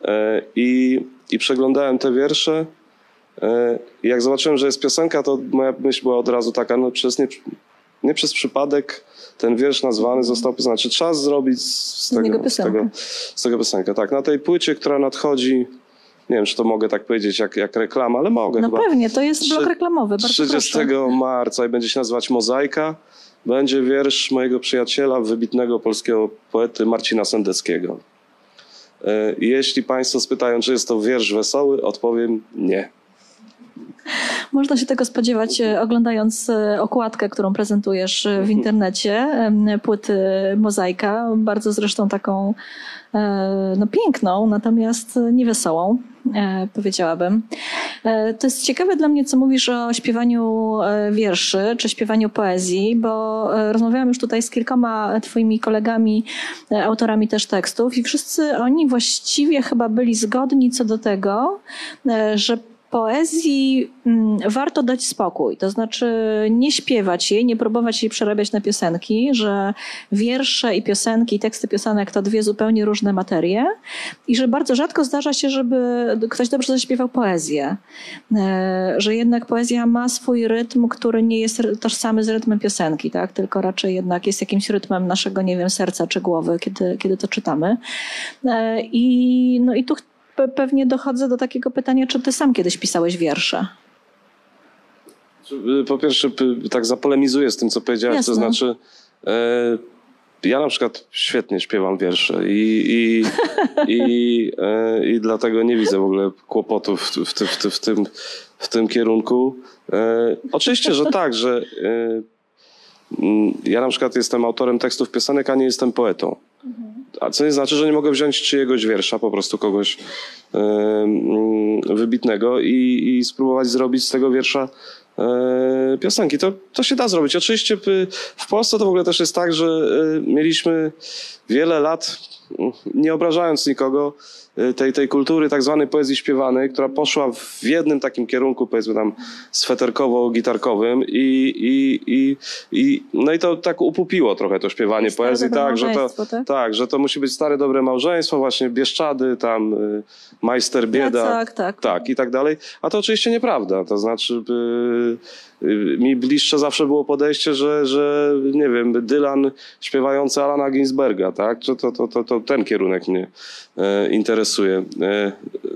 Speaker 2: E, I, i przeglądałem te wiersze. E, I jak zobaczyłem, że jest piosenka, to moja myśl była od razu taka, no przez nie, nie przez przypadek ten wiersz nazwany został piosenką. Znaczy czas zrobić z, tego, z, tego, z tego piosenkę. Tak, na tej płycie, która nadchodzi, nie wiem, czy to mogę tak powiedzieć jak, jak reklama, ale mogę
Speaker 1: No pewnie, to jest blok reklamowy, bardzo
Speaker 2: 30
Speaker 1: proszę.
Speaker 2: marca i będzie się nazywać Mozaika. Będzie wiersz mojego przyjaciela, wybitnego polskiego poety Marcina Sendeckiego. E, Jeśli Państwo spytają, czy jest to wiersz wesoły, odpowiem nie.
Speaker 1: Można się tego spodziewać, e, oglądając e, okładkę, którą prezentujesz e, w internecie, em, płyty Mozaika, bardzo zresztą taką no, piękną, natomiast niewesołą, powiedziałabym. To jest ciekawe dla mnie, co mówisz o śpiewaniu wierszy, czy śpiewaniu poezji, bo rozmawiałam już tutaj z kilkoma twoimi kolegami, autorami też tekstów i wszyscy oni właściwie chyba byli zgodni co do tego, że poezji mm, warto dać spokój, to znaczy nie śpiewać jej, nie próbować jej przerabiać na piosenki, że wiersze i piosenki, teksty piosenek to dwie zupełnie różne materie i że bardzo rzadko zdarza się, żeby ktoś dobrze zaśpiewał poezję, E, że jednak poezja ma swój rytm, który nie jest tożsamy z rytmem piosenki, tak? tylko raczej jednak jest jakimś rytmem naszego, nie wiem, serca czy głowy, kiedy, kiedy to czytamy. E, I, no i tu pewnie dochodzę do takiego pytania, czy ty sam kiedyś pisałeś wiersze?
Speaker 2: Po pierwsze, tak zapolemizuję z tym, co powiedziałeś,
Speaker 1: Jasne.
Speaker 2: to znaczy e, ja na przykład świetnie śpiewam wiersze i, i, i, e, i dlatego nie widzę w ogóle kłopotów w, w, w, w, tym, w tym kierunku. E, oczywiście, że tak, że e, ja na przykład jestem autorem tekstów piosenek, a nie jestem poetą. A co nie znaczy, że nie mogę wziąć czyjegoś wiersza, po prostu kogoś mm, wybitnego i, i spróbować zrobić z tego wiersza e, piosenki. To, to się da zrobić. Oczywiście w Polsce to w ogóle też jest tak, że y, mieliśmy wiele lat, nie obrażając nikogo, y, tej, tej kultury tak zwanej poezji śpiewanej, która poszła w jednym takim kierunku, powiedzmy tam sweterkowo-gitarkowym i, i, i, i no i to tak upupiło trochę to śpiewanie
Speaker 1: Stare
Speaker 2: poezji, tak, że to,
Speaker 1: tak?
Speaker 2: tak, że to musi być stare, dobre małżeństwo, właśnie Bieszczady, tam y, majster bieda.
Speaker 1: Tak, tak.
Speaker 2: Tak, i tak dalej. A to oczywiście nieprawda. To znaczy, y, y, mi bliższe zawsze było podejście, że, że nie wiem, Dylan śpiewający Alana Ginsberga, tak? To, to, to, to ten kierunek mnie e, interesuje. E,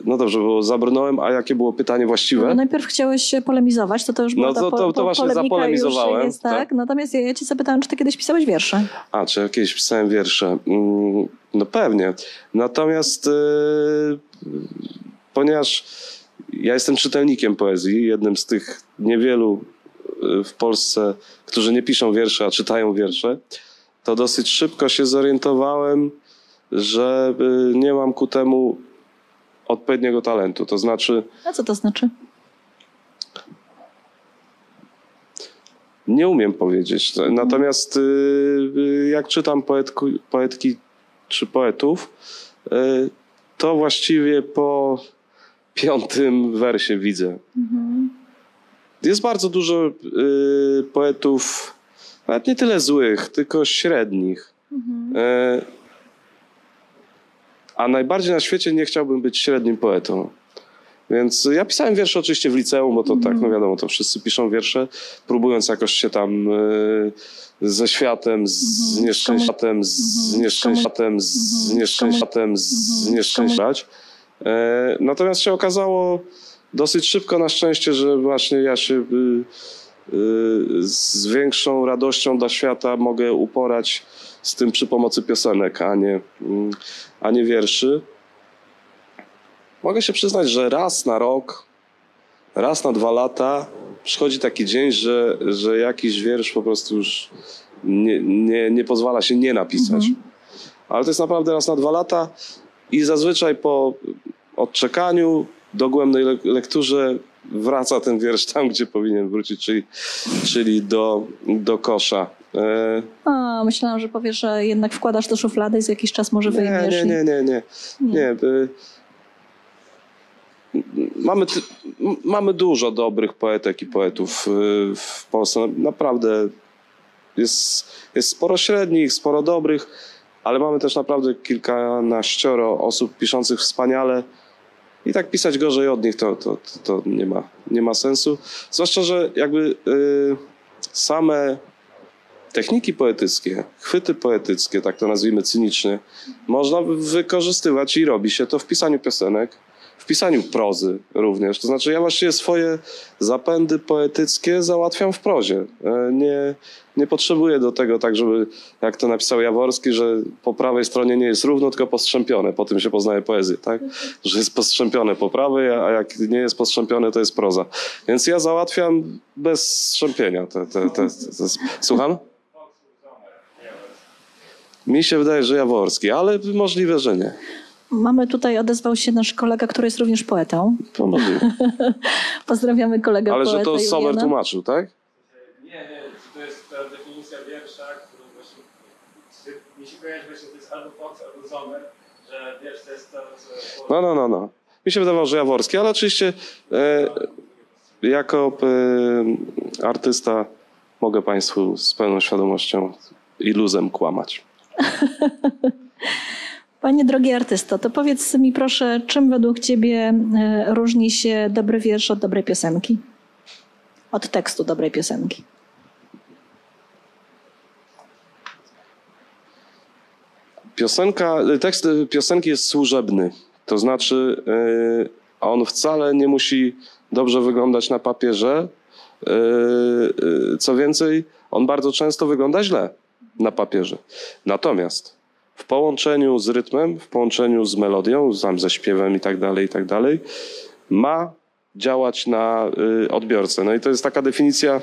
Speaker 2: no dobrze, bo zabrnąłem, a jakie było pytanie właściwe?
Speaker 1: No, najpierw chciałeś się polemizować, to to już była
Speaker 2: No to- to- to
Speaker 1: po,
Speaker 2: właśnie zapolemizowałem,
Speaker 1: jest, tak?
Speaker 2: tak.
Speaker 1: Natomiast ja, ja cię zapytałam, czy ty kiedyś pisałeś wiersze?
Speaker 2: A, czy jakieś pisałem wiersze? Mm, No pewnie. Natomiast e, ponieważ ja jestem czytelnikiem poezji, jednym z tych niewielu w Polsce, którzy nie piszą wiersze, a czytają wiersze, to dosyć szybko się zorientowałem, że e, nie mam ku temu odpowiedniego talentu. To znaczy,
Speaker 1: A co to znaczy?
Speaker 2: Nie umiem powiedzieć. Natomiast y, y, jak czytam poetku, poetki czy poetów, y, to właściwie po piątym wersie widzę. Jest bardzo dużo y, poetów, nawet nie tyle złych, tylko średnich. Y, a najbardziej na świecie nie chciałbym być średnim poetą. Więc ja pisałem wiersze oczywiście w liceum, bo to tak, no wiadomo, to wszyscy piszą wiersze, próbując jakoś się tam y, ze światem, z nieszczęściem, z nieszczęściem, z nieszczęściem, z nieszczęściem. Natomiast się okazało dosyć szybko na szczęście, że właśnie ja się y, y, z większą radością dla świata mogę uporać z tym przy pomocy piosenek, a nie, mm, a nie wierszy. Mogę się przyznać, że raz na rok, raz na dwa lata przychodzi taki dzień, że, że jakiś wiersz po prostu już nie, nie, nie pozwala się nie napisać. Ale to jest naprawdę raz na dwa lata i zazwyczaj po odczekaniu, dogłębnej le- lekturze wraca ten wiersz tam, gdzie powinien wrócić, czyli, czyli do, do kosza. E,
Speaker 1: A, myślałam, że powiesz, że jednak wkładasz do szuflady i za jakiś czas może
Speaker 2: Nie,
Speaker 1: wyjmiesz.
Speaker 2: nie, nie, nie, nie. nie. y, Mamy, mamy dużo dobrych poetek i poetów y, w Polsce. Naprawdę jest, jest sporo średnich, sporo dobrych, ale mamy też naprawdę kilkanaścioro osób piszących wspaniale. I tak pisać gorzej od nich to, to, to, nie, ma, nie ma sensu. Zwłaszcza, że jakby y, same techniki poetyckie, chwyty poetyckie, tak to nazwijmy cynicznie, można wykorzystywać i robi się to w pisaniu piosenek, w pisaniu prozy również. To znaczy ja właściwie swoje zapędy poetyckie załatwiam w prozie. E, Nie, nie potrzebuję do tego tak, żeby, jak to napisał Jaworski, że po prawej stronie nie jest równo, tylko postrzępione. Po tym się poznaje poezję, tak? Że jest postrzępione po prawej, a jak nie jest postrzępione, to jest proza. Więc ja załatwiam bez strzępienia. Te, te, te, Słucham? Mi się wydaje, że Jaworski, ale możliwe, że nie.
Speaker 1: Mamy tutaj, odezwał się nasz kolega, który jest również poetą.
Speaker 2: To możliwe.
Speaker 1: Pozdrawiamy kolegę
Speaker 2: Ale
Speaker 1: poetę
Speaker 2: że to Sober
Speaker 1: Juliana.
Speaker 2: tłumaczył, tak?
Speaker 3: Nie, nie, to jest ta definicja wiersza, którą właśnie mi się kojarzy właśnie, to jest albo Fox, albo Zomer, że wiersz to jest to, co...
Speaker 2: No, no, no, no. Mi się wydawało, że Jaworski, ale oczywiście e, jako e, artysta mogę Państwu z pełną świadomością i luzem kłamać.
Speaker 1: Panie drogi artysto, to powiedz mi proszę, czym według ciebie e, różni się dobry wiersz od dobrej piosenki? Od tekstu dobrej piosenki.
Speaker 2: Piosenka, tekst piosenki jest służebny. To znaczy, on wcale nie musi dobrze wyglądać na papierze. Co więcej, on bardzo często wygląda źle na papierze. Natomiast w połączeniu z rytmem, w połączeniu z melodią, tam ze śpiewem i tak dalej, i tak dalej, ma działać na y, odbiorcę. No i to jest taka definicja,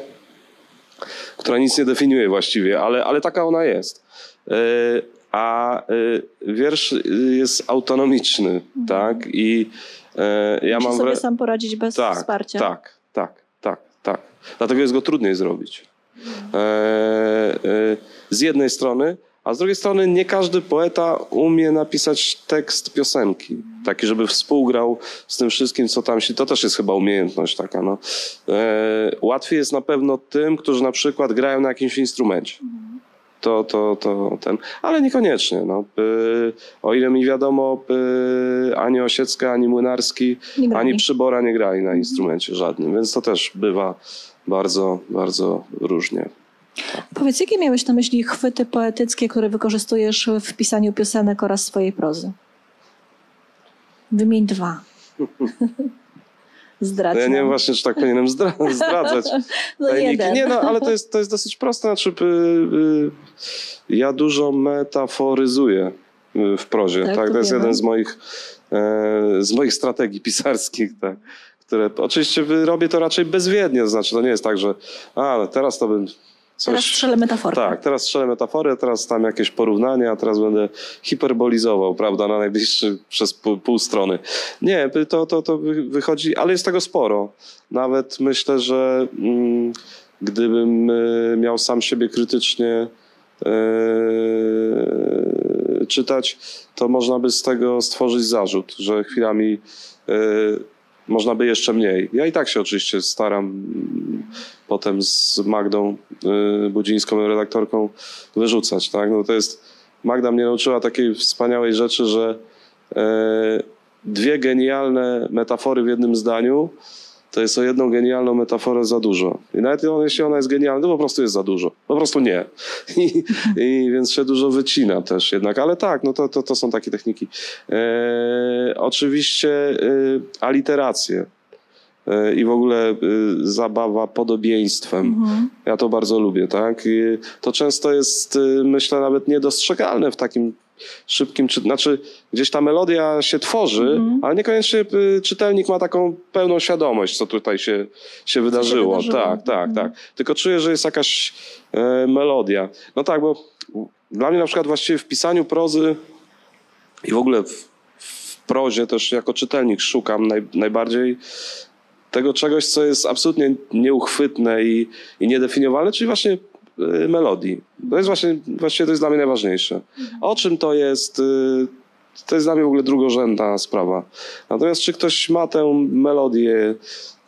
Speaker 2: która nic nie definiuje właściwie, ale, ale taka ona jest. Y, A y, wiersz jest autonomiczny, tak? I ja
Speaker 1: Musi
Speaker 2: mam
Speaker 1: sobie sam poradzić bez
Speaker 2: tak,
Speaker 1: wsparcia.
Speaker 2: Tak, tak, tak, tak. Dlatego jest go trudniej zrobić. E, e, z jednej strony, a z drugiej strony nie każdy poeta umie napisać tekst piosenki, taki, żeby współgrał z tym wszystkim, co tam się. To też jest chyba umiejętność taka. No. E, łatwiej jest na pewno tym, którzy na przykład grają na jakimś instrumencie. To, to, to ten, ale niekoniecznie. No. Y, o ile mi wiadomo, y, ani Osiecka, ani Młynarski, ani Przybora nie grali na instrumencie żadnym, więc to też bywa bardzo, bardzo różnie.
Speaker 1: Powiedz, jakie miałeś na myśli chwyty poetyckie, które wykorzystujesz w pisaniu piosenek oraz swojej prozy? Wymień dwa. Zdradź
Speaker 2: No ja nie wiem właśnie, czy tak powinienem zdra- zdradzać.
Speaker 1: No
Speaker 2: tajniki.
Speaker 1: jeden.
Speaker 2: Nie, no, ale to jest, to jest dosyć proste. Znaczy, y, y, ja dużo metaforyzuję y, w prozie.
Speaker 1: Tak,
Speaker 2: Tak,
Speaker 1: to
Speaker 2: to jest
Speaker 1: wiemy.
Speaker 2: jeden z moich, e, z moich strategii pisarskich. Tak. Które, oczywiście robię to raczej bezwiednie, to znaczy to nie jest tak, że a, teraz to bym coś...
Speaker 1: Teraz strzelę metaforę.
Speaker 2: Tak, teraz strzelę metafory, teraz tam jakieś porównania, a teraz będę hiperbolizował, prawda, na najbliższy przez pół, pół strony. Nie, to, to, to wy- wychodzi, ale jest tego sporo. Nawet myślę, że mm, gdybym y, miał sam siebie krytycznie y, czytać, to można by z tego stworzyć zarzut, że chwilami y, można by jeszcze mniej. Ja i tak się oczywiście staram potem z Magdą y, Budzińską, redaktorką, wyrzucać. Tak? No to jest, Magda mnie nauczyła takiej wspaniałej rzeczy, że e, dwie genialne metafory w jednym zdaniu to jest o jedną genialną metaforę za dużo. I nawet jeśli ona jest genialna, to po prostu jest za dużo. Po prostu nie. I, i więc się dużo wycina też jednak. Ale tak, no to, to, to są takie techniki. E, oczywiście e, aliteracje e, i w ogóle e, zabawa podobieństwem.
Speaker 1: Mhm.
Speaker 2: Ja to bardzo lubię, tak? I to często jest, y, myślę, nawet niedostrzegalne w takim szybkim, czy, znaczy gdzieś ta melodia się tworzy,
Speaker 1: Mhm.
Speaker 2: ale niekoniecznie y, czytelnik ma taką pełną świadomość, co tutaj się, się wydarzyło.
Speaker 1: wydarzyło.
Speaker 2: Tak, tak,
Speaker 1: Mhm.
Speaker 2: tak. Tylko czuję, że jest jakaś e, melodia. No tak, bo dla mnie na przykład właściwie w pisaniu prozy i w ogóle w, w prozie też jako czytelnik szukam naj, najbardziej tego czegoś, co jest absolutnie nieuchwytne i, i niedefiniowalne, czyli właśnie melodii. To jest właśnie, właściwie to jest dla mnie najważniejsze. O czym to jest, y, to jest dla mnie w ogóle drugorzędna sprawa. Natomiast czy ktoś ma tę melodię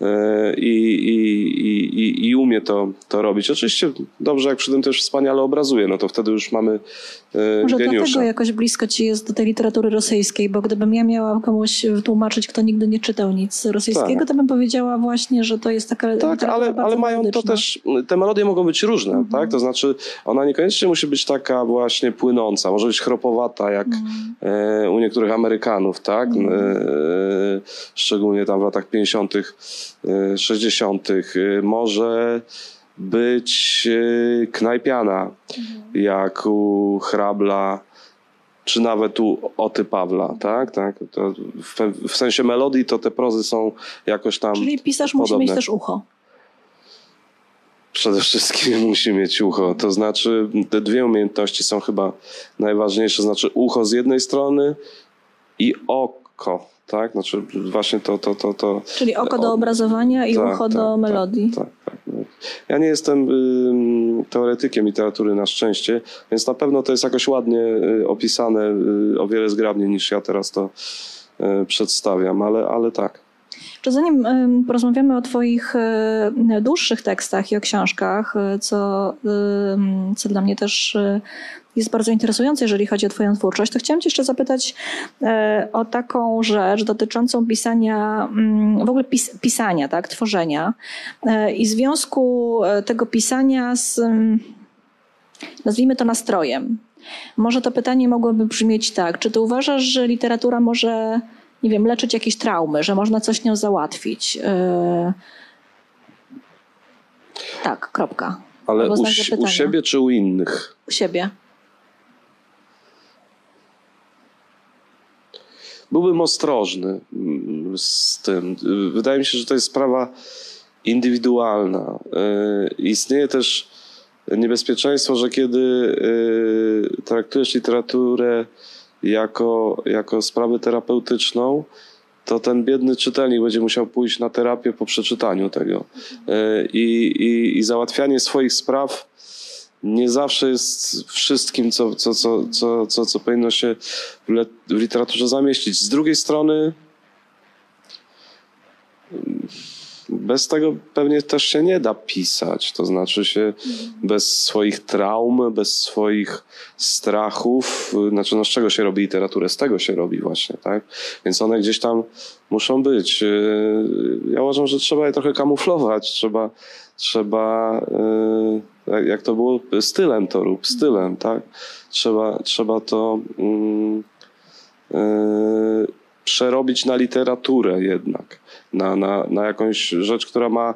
Speaker 2: e, i, i, i, i umie to, to robić. Oczywiście dobrze, jak przy tym też wspaniale obrazuje, no to wtedy już mamy
Speaker 1: Może
Speaker 2: geniusza.
Speaker 1: dlatego jakoś blisko ci jest do tej literatury rosyjskiej, bo gdybym ja miała komuś tłumaczyć, kto nigdy nie czytał nic rosyjskiego,
Speaker 2: Tak.
Speaker 1: to bym powiedziała właśnie, że to jest taka
Speaker 2: Tak,
Speaker 1: literatura
Speaker 2: ale,
Speaker 1: bardzo
Speaker 2: ale mają to też, te melodie mogą być różne,
Speaker 1: Mhm.
Speaker 2: tak? To znaczy, ona niekoniecznie musi być taka właśnie płynąca, może być chropowata, jak
Speaker 1: Mhm.
Speaker 2: e, u niektórych Amerykanów, tak?
Speaker 1: Mhm.
Speaker 2: E, szczególnie tam w latach 50., e, 60., e, może być e, knajpiana,
Speaker 1: Mhm.
Speaker 2: jak u Hrabla, czy nawet u Oty Pawla, tak? tak? W, w sensie melodii to te prozy są jakoś tam
Speaker 1: Czyli pisarz musi
Speaker 2: podobne.
Speaker 1: mieć też ucho.
Speaker 2: Przede wszystkim musi mieć ucho. To znaczy, te dwie umiejętności są chyba najważniejsze. Znaczy, ucho z jednej strony i oko, tak? Znaczy, właśnie to. to, to, to
Speaker 1: Czyli oko do obrazowania i
Speaker 2: tak,
Speaker 1: ucho
Speaker 2: tak,
Speaker 1: do
Speaker 2: tak,
Speaker 1: melodii.
Speaker 2: Tak, tak. Ja nie jestem teoretykiem literatury na szczęście, więc na pewno to jest jakoś ładnie y, opisane, y, o wiele zgrabniej niż ja teraz to y, przedstawiam, ale, ale tak.
Speaker 1: Czy zanim porozmawiamy o Twoich dłuższych tekstach i o książkach, co, co dla mnie też jest bardzo interesujące, jeżeli chodzi o Twoją twórczość, to chciałam Cię jeszcze zapytać y, o taką rzecz dotyczącą pisania, mm, w ogóle pis, pisania, tak, tworzenia y, i związku y, tego pisania z, ym, nazwijmy to nastrojem. Może to pytanie mogłoby brzmieć tak, czy Ty uważasz, że literatura może nie wiem, leczyć jakieś traumy, że można coś nią załatwić. Tak, kropka.
Speaker 2: Ale u, u siebie czy u innych?
Speaker 1: U siebie.
Speaker 2: Byłbym ostrożny mm, z tym. Wydaje mi się, że to jest sprawa indywidualna. Yy, Istnieje też niebezpieczeństwo, że kiedy yy, traktujesz literaturę jako, jako sprawę terapeutyczną, to ten biedny czytelnik będzie musiał pójść na terapię po przeczytaniu tego. Yy, I, i, i załatwianie swoich spraw nie zawsze jest wszystkim, co, co, co, co, co, co powinno się w, literaturze zamieścić. Z drugiej strony, bez tego pewnie też się nie da pisać. To znaczy się bez swoich traum, bez swoich strachów. Znaczy, no z czego się robi literaturę? Z tego się robi właśnie, tak? Więc one gdzieś tam muszą być. Yy, Ja uważam, że trzeba je trochę kamuflować. Trzeba, trzeba yy, jak- to było, stylem to rób, stylem, tak? Trzeba, trzeba to mm, yy, przerobić na literaturę jednak, na, na, na jakąś rzecz, która ma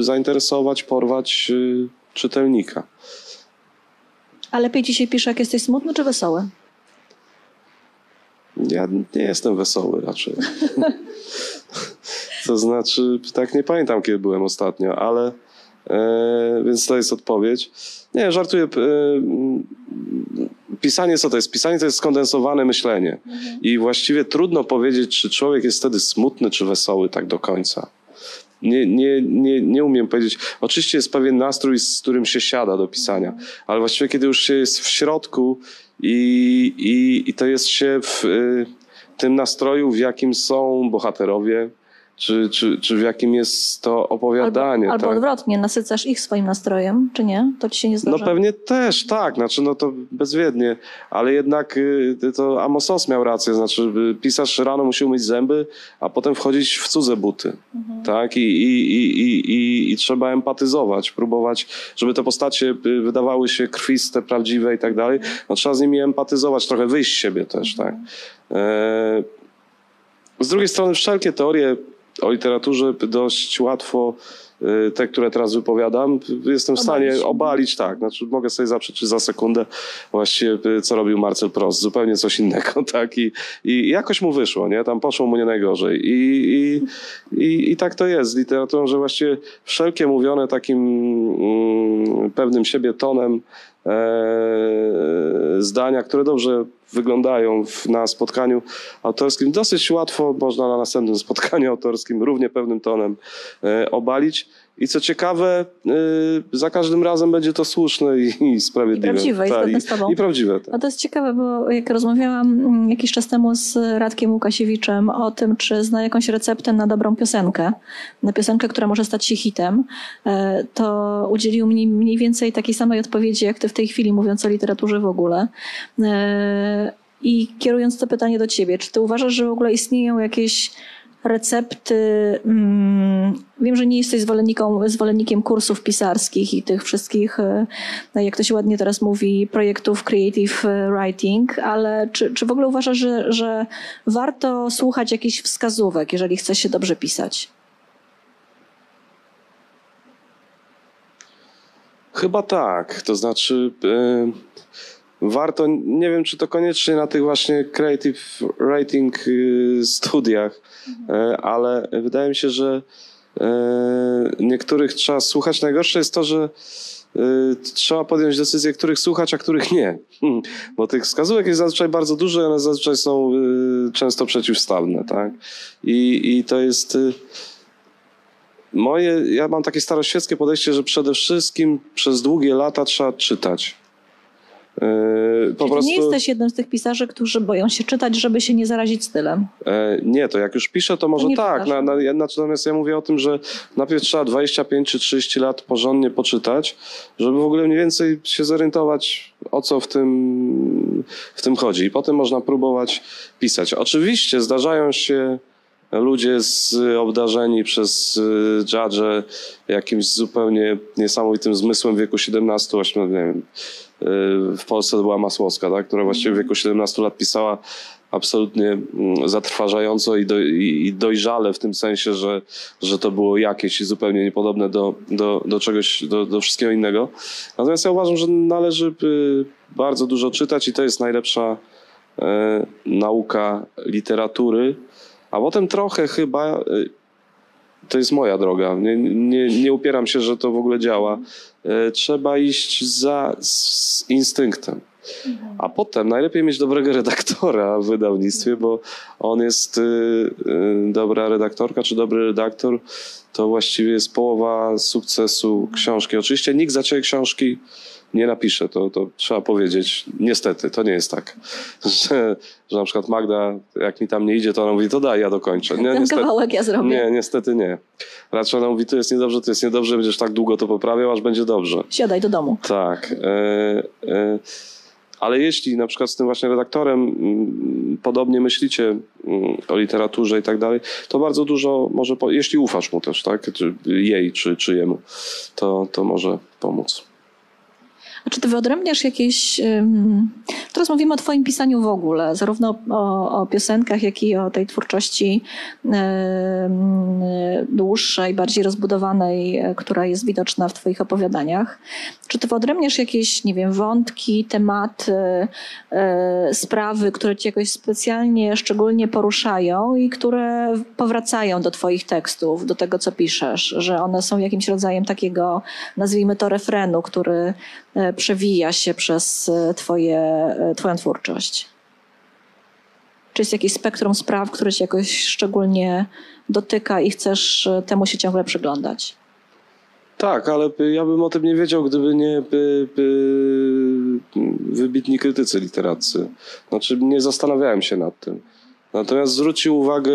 Speaker 2: zainteresować, porwać yy, czytelnika.
Speaker 1: A lepiej ci się pisze, jak jesteś smutny czy wesoły?
Speaker 2: Ja nie jestem wesoły raczej. to znaczy, tak nie pamiętam, kiedy byłem ostatnio, ale e, więc to jest odpowiedź. Nie, żartuję. E, pisanie co to jest? Pisanie to jest skondensowane myślenie. I właściwie trudno powiedzieć, czy człowiek jest wtedy smutny, czy wesoły tak do końca. Nie, nie, nie, nie umiem powiedzieć. Oczywiście jest pewien nastrój, z którym się siada do pisania, ale właściwie kiedy już się jest w środku i, i, i to jest się w y, tym nastroju, w jakim są bohaterowie, czy, czy, czy w jakim jest to
Speaker 1: Albo,
Speaker 2: opowiadanie.
Speaker 1: albo
Speaker 2: tak?
Speaker 1: odwrotnie, nasycasz ich swoim nastrojem, czy nie? To ci się nie
Speaker 2: No
Speaker 1: zdarza?
Speaker 2: pewnie też, tak, znaczy no to bezwiednie, ale jednak y, to Amos Oz miał rację, znaczy y, pisarz rano musi umyć zęby, a potem wchodzić w cudze buty, tak, I, i, i, i, i, i trzeba empatyzować, próbować, żeby te postacie y, wydawały się krwiste, prawdziwe i tak dalej, no trzeba z nimi empatyzować, trochę wyjść z siebie też, tak. E, z drugiej strony wszelkie teorie o literaturze dość łatwo y, te, które teraz wypowiadam, jestem w stanie
Speaker 1: Obalić.
Speaker 2: obalić, tak. Znaczy mogę sobie zaprzeczyć za sekundę właściwie, y, co robił Marcel Prost. Zupełnie coś innego, tak. I, i jakoś mu wyszło, nie? Tam poszło mu nie najgorzej. I, i, i, i tak to jest z literaturą, że właściwie wszelkie mówione takim mm, pewnym siebie tonem e, zdania, które dobrze wyglądają w, na spotkaniu autorskim, dosyć łatwo można na następnym spotkaniu autorskim równie pewnym tonem e, obalić. I co ciekawe, y, za każdym razem będzie to słuszne i, i sprawiedliwe.
Speaker 1: I prawdziwe, i
Speaker 2: Tak,
Speaker 1: zgodne z tobą.
Speaker 2: I prawdziwe, tak.
Speaker 1: A to jest ciekawe, bo jak rozmawiałam mm, jakiś czas temu z Radkiem Łukasiewiczem o tym, czy zna jakąś receptę na dobrą piosenkę, na piosenkę, która może stać się hitem, e, to udzielił mi mniej więcej takiej samej odpowiedzi, jak ty w tej chwili, mówiąc o literaturze w ogóle. E, I kierując to pytanie do ciebie, czy ty uważasz, że w ogóle istnieją jakieś recepty. Mm, wiem, że nie jesteś zwolennikiem kursów pisarskich i tych wszystkich, e, jak to się ładnie teraz mówi, projektów creative writing, ale czy, czy w ogóle uważasz, że, że warto słuchać jakichś wskazówek, jeżeli chce się dobrze pisać?
Speaker 2: Chyba tak. To znaczy, e, warto, nie wiem czy to koniecznie na tych właśnie creative writing e, studiach, e, ale wydaje mi się, że e, niektórych trzeba słuchać. Najgorsze jest to, że e, trzeba podjąć decyzję, których słuchać, a których nie. Bo tych wskazówek jest zazwyczaj bardzo dużo i one zazwyczaj są e, często przeciwstawne. Tak? I, I to jest... e, Moje, ja mam takie staroświeckie podejście, że przede wszystkim przez długie lata trzeba czytać. Yy, po prostu,
Speaker 1: nie jesteś jednym z tych pisarzy, którzy boją się czytać, żeby się nie zarazić stylem.
Speaker 2: e, nie, to jak już piszę, to może
Speaker 1: nie
Speaker 2: tak. Na, na, natomiast ja mówię o tym, że najpierw trzeba 25 czy 30 lat porządnie poczytać, żeby w ogóle mniej więcej się zorientować, o co w tym, w tym chodzi. I potem można próbować pisać. Oczywiście zdarzają się ludzie z, obdarzeni przez y, judge jakimś zupełnie niesamowitym zmysłem w wieku 17, 18, nie wiem. W Polsce to była Masłowska, tak? która właściwie w wieku 17 lat pisała absolutnie mm, zatrważająco i, do, i dojrzale w tym sensie, że, że to było jakieś zupełnie niepodobne do, do, do czegoś, do, do wszystkiego innego. Natomiast ja uważam, że należy y, bardzo dużo czytać i to jest najlepsza e, nauka literatury. A potem trochę chyba, y, to jest moja droga, nie, nie, nie upieram się, że to w ogóle działa. E, Trzeba iść za z instynktem. A potem najlepiej mieć dobrego redaktora w wydawnictwie, bo on jest y, y, dobra redaktorka czy dobry redaktor, to właściwie jest połowa sukcesu książki. Oczywiście nikt za ciebie książki nie napisze, to, to trzeba powiedzieć. Niestety, to nie jest tak, że, że na przykład Magda, jak mi tam nie idzie, to ona mówi, to daj, ja dokończę. Nie,
Speaker 1: Ten
Speaker 2: niestety,
Speaker 1: kawałek ja zrobię.
Speaker 2: nie, niestety nie. Raczej ona mówi, to jest niedobrze, to jest niedobrze, będziesz tak długo to poprawiał, aż będzie dobrze.
Speaker 1: Siadaj do domu.
Speaker 2: Tak. E, e, ale jeśli na przykład z tym właśnie redaktorem mm, podobnie myślicie mm, o literaturze i tak dalej, to bardzo dużo może, jeśli ufasz mu też, tak, czy jej, czy, czy jemu, to, to może pomóc.
Speaker 1: A czy ty wyodrębniasz jakieś. ym, Teraz mówimy o Twoim pisaniu w ogóle, zarówno o, o piosenkach, jak i o tej twórczości ym, dłuższej, bardziej rozbudowanej, e, która jest widoczna w Twoich opowiadaniach. Czy ty wyodrębniasz jakieś, nie wiem, wątki, tematy, e, sprawy, które Cię jakoś specjalnie, szczególnie poruszają i które powracają do Twoich tekstów, do tego, co piszesz, że one są jakimś rodzajem takiego, nazwijmy to, refrenu, który e, przewija się przez e, twoje, e, Twoją twórczość? Czy jest jakieś spektrum spraw, które Cię jakoś szczególnie dotyka i chcesz e, temu się ciągle przyglądać?
Speaker 2: Tak, ale ja bym o tym nie wiedział, gdyby nie by, by wybitni krytycy literaccy. Znaczy, nie zastanawiałem się nad tym. Natomiast zwrócił uwagę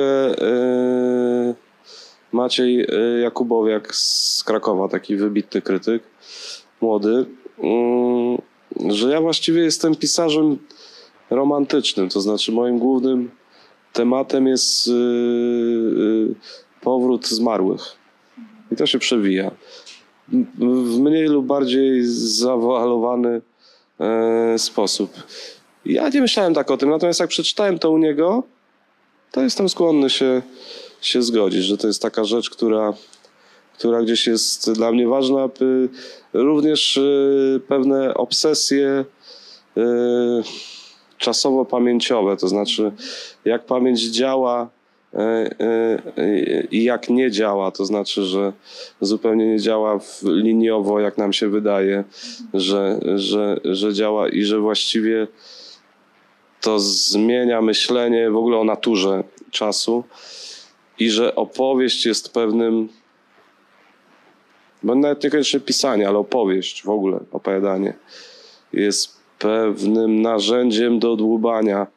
Speaker 2: Maciej Jakubowiak z Krakowa, taki wybitny krytyk, młody, że ja właściwie jestem pisarzem romantycznym. To znaczy, moim głównym tematem jest e, e, powrót zmarłych. I to się przewija w mniej lub bardziej zawoalowany e, sposób. Ja nie myślałem tak o tym, natomiast jak przeczytałem to u niego, to jestem skłonny się, się zgodzić, że to jest taka rzecz, która, która gdzieś jest dla mnie ważna. Również e, pewne obsesje e, czasowo-pamięciowe, to znaczy jak pamięć działa e, i jak nie działa, to znaczy, że zupełnie nie działa liniowo, jak nam się wydaje, że, że, że działa i że właściwie to zmienia myślenie w ogóle o naturze czasu i że opowieść jest pewnym bo nawet niekoniecznie pisanie, ale opowieść w ogóle, opowiadanie jest pewnym narzędziem do dłubania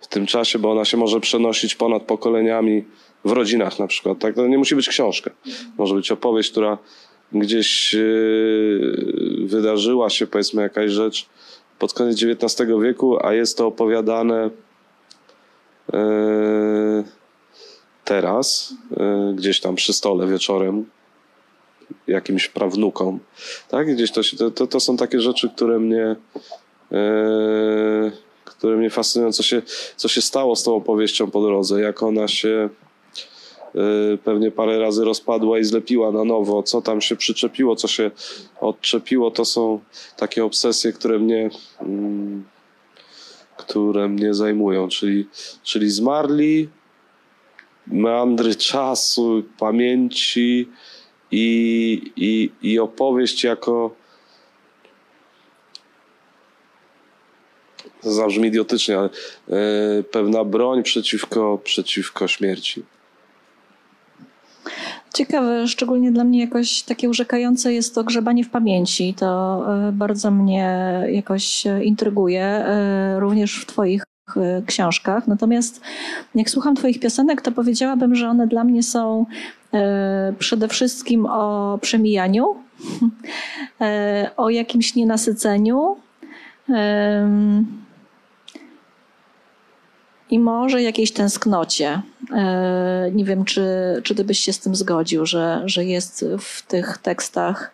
Speaker 2: w tym czasie, bo ona się może przenosić ponad pokoleniami w rodzinach na przykład. Tak? To nie musi być książka. Może być opowieść, która gdzieś yy, wydarzyła się, powiedzmy, jakaś rzecz pod koniec XIX wieku, a jest to opowiadane yy, teraz, yy, gdzieś tam przy stole wieczorem, jakimś prawnukom. Tak? Gdzieś to, się, to, to, są takie rzeczy, które mnie które mnie fascynują, co się, co się stało z tą opowieścią po drodze, jak ona się Y, pewnie parę razy rozpadła i zlepiła na nowo. Co tam się przyczepiło, co się odczepiło, to są takie obsesje, które mnie, mm, które mnie zajmują, czyli, czyli zmarli, meandry czasu, pamięci i, i, i opowieść jako to zabrzmi idiotycznie, ale e, pewna broń przeciwko, przeciwko śmierci.
Speaker 1: Ciekawe, szczególnie dla mnie jakoś takie urzekające jest to grzebanie w pamięci. To e, bardzo mnie jakoś e, intryguje, również w Twoich książkach. Natomiast jak słucham Twoich piosenek, to powiedziałabym, że one dla mnie są przede wszystkim o przemijaniu, o jakimś nienasyceniu i może jakiejś tęsknocie. E, nie wiem, czy, czy ty byś się z tym zgodził, że, że jest w tych tekstach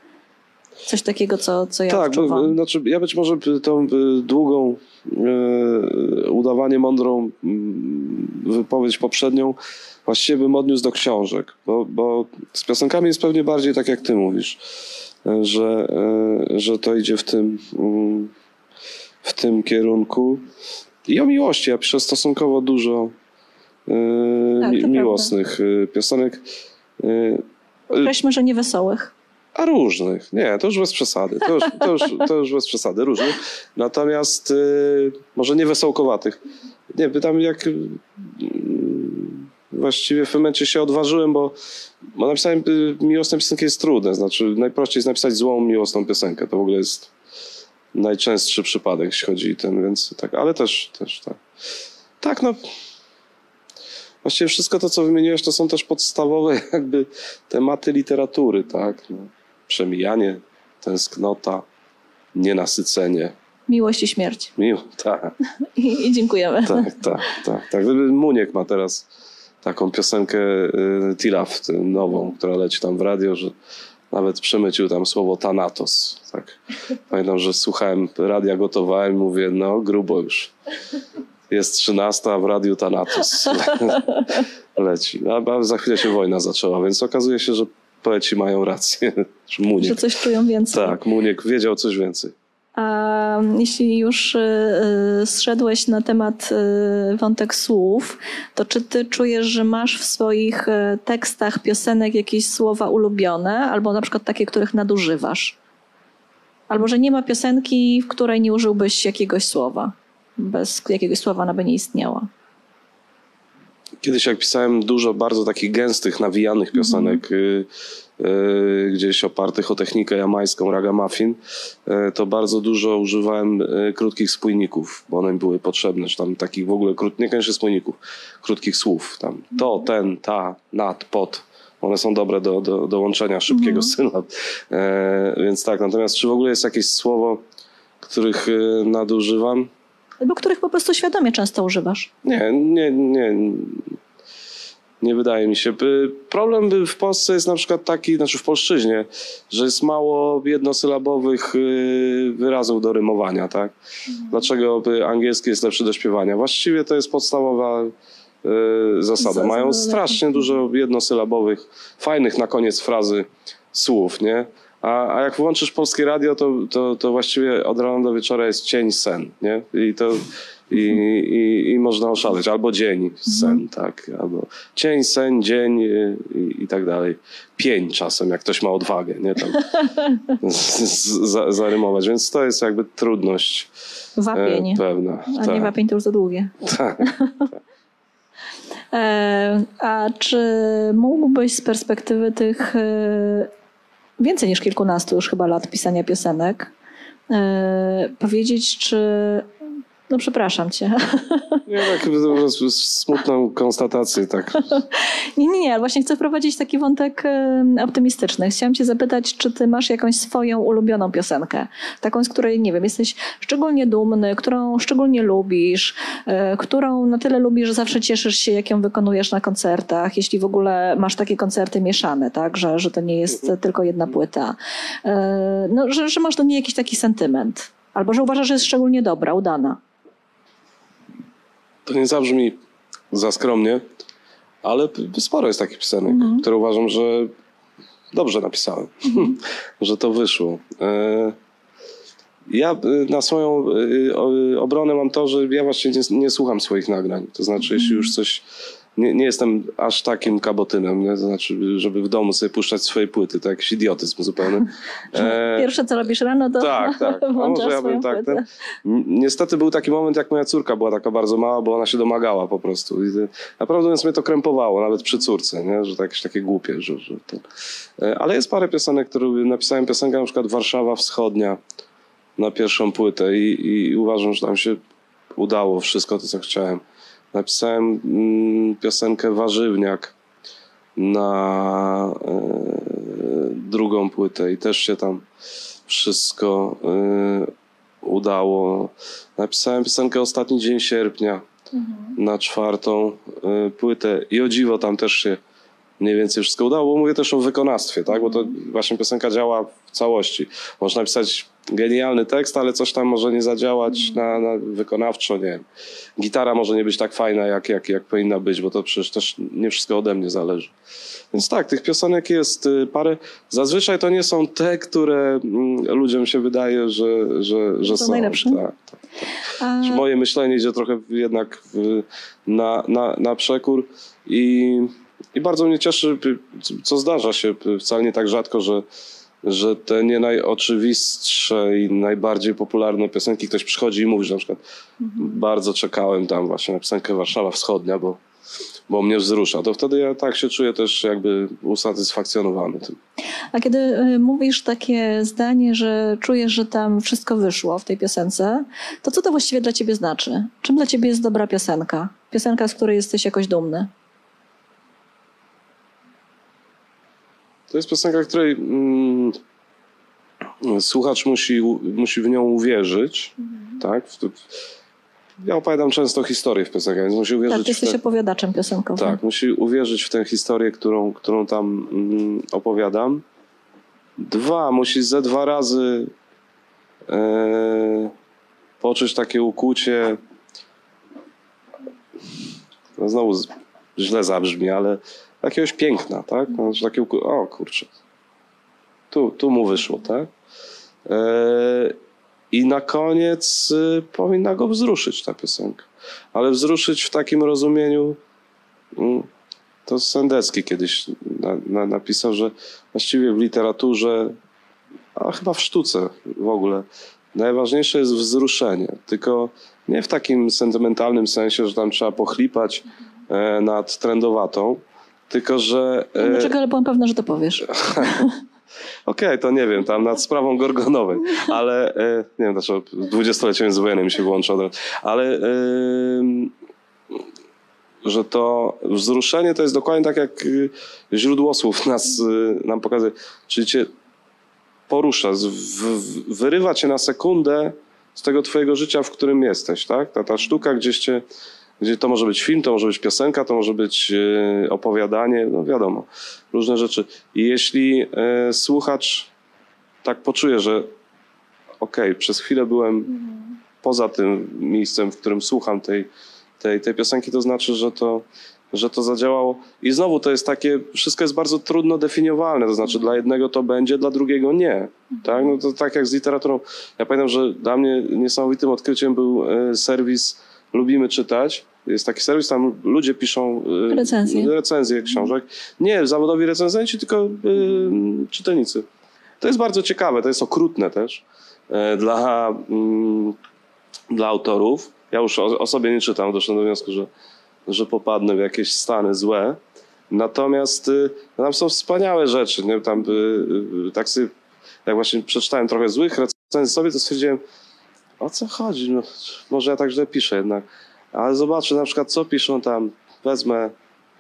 Speaker 1: coś takiego, co, co ja
Speaker 2: Tak,
Speaker 1: bo,
Speaker 2: znaczy ja być może tą długą, e, udawanie mądrą wypowiedź poprzednią właściwie bym odniósł do książek, bo, bo z piosenkami jest pewnie bardziej tak, jak ty mówisz, e, że, że to idzie w tym, mm, w tym kierunku. I o miłości. Ja piszę stosunkowo dużo yy, tak, mi, miłosnych yy, piosenek.
Speaker 1: Określmy, że nie wesołych.
Speaker 2: A różnych. Nie, to już bez przesady. To już, to już, to już bez przesady. Różnych. Natomiast może nie wesołkowatych. Nie, pytam jak właściwie w momencie się odważyłem, bo, bo napisałem yy, miłosną piosenkę jest trudne. Znaczy najprościej jest napisać złą miłosną piosenkę. To w ogóle jest najczęstszy przypadek, jeśli chodzi o ten, więc tak, ale też, też tak. Tak, no. Właściwie wszystko to, co wymieniłeś, to są też podstawowe jakby tematy literatury, tak. No. Przemijanie, tęsknota, nienasycenie.
Speaker 1: Miłość i śmierć.
Speaker 2: Miło, tak.
Speaker 1: I, I, dziękujemy.
Speaker 2: Tak, tak, tak. tak. Muniek ma teraz taką piosenkę y, Tilaf, nową, która leci tam w radio, że nawet przemycił tam słowo Thanatos. Tak. Pamiętam, że słuchałem radia, gotowałem i mówię, no grubo już. Jest 13, a w radiu Thanatos leci. A za chwilę się wojna zaczęła, więc okazuje się, że poeci mają rację.
Speaker 1: Muniek, że coś czują więcej.
Speaker 2: Tak, Muniek wiedział coś więcej.
Speaker 1: A jeśli już y, y, zszedłeś na temat y, wątek słów, to czy ty czujesz, że masz w swoich tekstach piosenek jakieś słowa ulubione, albo na przykład takie, których nadużywasz? Albo że nie ma piosenki, w której nie użyłbyś jakiegoś słowa? Bez jakiegoś słowa ona by nie istniała.
Speaker 2: Kiedyś jak pisałem dużo bardzo takich gęstych, nawijanych piosenek, mm -hmm gdzieś opartych o technikę jamańską ragamuffin, e, to bardzo dużo używałem e, krótkich spójników, bo one mi były potrzebne, czy tam takich w ogóle, krót, niekoniecznie spójników, krótkich słów, tam to, ten, ta, nad, pod, one są dobre do, do, do łączenia szybkiego mhm. sylab. E, więc tak, natomiast czy w ogóle jest jakieś słowo, których nadużywam?
Speaker 1: Albo których po prostu świadomie często używasz?
Speaker 2: Nie, nie, nie. Nie wydaje mi się. Problem w Polsce jest na przykład taki, znaczy w polszczyźnie, że jest mało jednosylabowych y, wyrazów do rymowania, tak? Mhm. Dlaczego angielski jest lepszy do śpiewania? Właściwie to jest podstawowa y, zasada. Mają strasznie dużo jednosylabowych, fajnych na koniec frazy słów, nie? A, a jak włączysz polskie radio, to, to, to właściwie od rana do wieczora jest cień sen, nie? I to i, i, i można oszaleć. Albo dzień, sen, mhm. tak. Albo cień, sen, dzień i, i, tak dalej. Pień czasem, jak ktoś ma odwagę, nie? Tam z, z, zarymować. Więc to jest jakby trudność
Speaker 1: Wapień.
Speaker 2: E, pewna.
Speaker 1: A tak. nie wapień to już za długie.
Speaker 2: Tak. tak.
Speaker 1: E, a czy mógłbyś z perspektywy tych e, więcej niż kilkunastu już chyba lat pisania piosenek, e, powiedzieć, czy no przepraszam cię.
Speaker 2: Nie, tak smutną konstatację, tak.
Speaker 1: Nie, nie, nie, właśnie chcę wprowadzić taki wątek optymistyczny. Chciałam cię zapytać, czy ty masz jakąś swoją ulubioną piosenkę? Taką, z której, nie wiem, jesteś szczególnie dumny, którą szczególnie lubisz, e, którą na tyle lubisz, że zawsze cieszysz się, jak ją wykonujesz na koncertach, jeśli w ogóle masz takie koncerty mieszane, tak, że, że to nie jest tylko jedna płyta. E, no, że, że masz do niej jakiś taki sentyment. Albo że uważasz, że jest szczególnie dobra, udana.
Speaker 2: To nie zabrzmi za skromnie, ale sporo jest takich piosenek, które uważam, że dobrze napisałem, że to wyszło. E, Ja y, na swoją o- obronę mam to, że ja właśnie nie, nie słucham swoich nagrań. To znaczy, jeśli już coś. Nie, nie jestem aż takim kabotynem, nie? to znaczy, żeby w domu sobie puszczać swoje płyty, to jakiś idiotyzm zupełny. E,
Speaker 1: Pierwsze, co robisz rano, to
Speaker 2: tak, tak. A może ja bym tak. Ten, niestety był taki moment, jak moja córka była taka bardzo mała, bo ona się domagała po prostu. I naprawdę więc mnie to krępowało, nawet przy córce, nie? że to jakieś takie głupie. Że, że to... E, Ale jest parę piosenek, które napisałem piosenkę na przykład Warszawa Wschodnia na pierwszą płytę i, i uważam, że tam się udało wszystko to, co chciałem. Napisałem mm, piosenkę Warzywniak na e, drugą płytę i też się tam wszystko y, udało. Napisałem piosenkę Ostatni Dzień Sierpnia na czwartą y, płytę i o dziwo tam też się mniej więcej wszystko udało, bo mówię też o wykonawstwie, tak? bo to właśnie piosenka działa w całości. Można napisać genialny tekst, ale coś tam może nie zadziałać na, na wykonawczo, nie wiem. Gitara może nie być tak fajna, jak, jak, jak powinna być, bo to przecież też nie wszystko ode mnie zależy. Więc tak, tych piosenek jest y, parę. Zazwyczaj to nie są te, które mm, ludziom się wydaje, że, że, że
Speaker 1: To
Speaker 2: są.
Speaker 1: najlepsze.
Speaker 2: Tak, tak.
Speaker 1: A,
Speaker 2: Że Moje myślenie idzie trochę jednak na, na, na przekór i, i bardzo mnie cieszy, co zdarza się wcale nie tak rzadko, że, że te nie najoczywistsze i najbardziej popularne piosenki ktoś przychodzi i mówi, że na przykład bardzo czekałem tam właśnie na piosenkę Warszawa Wschodnia, bo, bo mnie wzrusza. To wtedy ja tak się czuję też jakby usatysfakcjonowany tym.
Speaker 1: a kiedy y, mówisz takie zdanie, że czujesz, że tam wszystko wyszło w tej piosence, to co to właściwie dla ciebie znaczy? Czym dla ciebie jest dobra piosenka? Piosenka, z której jesteś jakoś dumny.
Speaker 2: To jest piosenka, której mm, słuchacz musi, musi w nią uwierzyć. Tak? W, w, ja opowiadam często historię w piosenkach, więc musi uwierzyć
Speaker 1: Tak, ty
Speaker 2: w
Speaker 1: jesteś
Speaker 2: te,
Speaker 1: opowiadaczem piosenkowym.
Speaker 2: tak, musi uwierzyć w tę historię, którą, którą tam mm, opowiadam. Dwa, musi ze dwa razy e, poczuć takie ukłucie. No znowu źle zabrzmi, ale jakiegoś piękna, tak? Znaczy takie. O kurczę. Tu, tu mu wyszło, tak? E, I na koniec y, powinna go wzruszyć ta piosenka. Ale wzruszyć w takim rozumieniu. mm, To Sendecki kiedyś na, na, napisał, że właściwie w literaturze, a chyba w sztuce w ogóle, najważniejsze jest wzruszenie. Tylko nie w takim sentymentalnym sensie, że tam trzeba pochlipać e, nad trendowatą, tylko że. e,
Speaker 1: Dlaczego, ale byłam pewna, że to powiesz.
Speaker 2: Okej, to nie wiem, tam nad sprawą Gorgonowej, ale e, nie wiem dlaczego dwudziestolecie międzywojennej mi się włącza od razu, ale em, że to wzruszenie to jest dokładnie tak jak źródło słów nas, nam pokazuje, czyli cię porusza, wyrywa cię na sekundę z tego twojego życia, w którym jesteś, tak? Ta, ta sztuka gdzieś cię, gdzie to może być film, to może być piosenka, to może być y, opowiadanie, no wiadomo, różne rzeczy. I jeśli y, słuchacz tak poczuje, że okej, przez chwilę byłem poza tym miejscem, w którym słucham tej, tej, tej piosenki, to znaczy, że to, że to zadziałało. I znowu to jest takie, wszystko jest bardzo trudno definiowalne, to znaczy dla jednego to będzie, dla drugiego nie. Tak? No to tak jak z literaturą. Ja pamiętam, że dla mnie niesamowitym odkryciem był e, serwis Lubimy Czytać. Jest taki serwis, tam ludzie piszą e,
Speaker 1: Recenzje.
Speaker 2: recenzje książek. Nie zawodowi recenzenci, tylko e, czytelnicy. To jest bardzo ciekawe, to jest okrutne też e, dla, mm, dla autorów. Ja już o, o sobie nie czytam, doszedłem do wniosku, że, że popadnę w jakieś stany złe, Natomiast y, tam są wspaniałe rzeczy. Nie? Tam, y, y, tak sobie, jak właśnie przeczytałem trochę złych recenzji sobie, to stwierdziłem, o co chodzi? No, może ja tak źle piszę jednak. Ale zobaczę na przykład, co piszą tam. Wezmę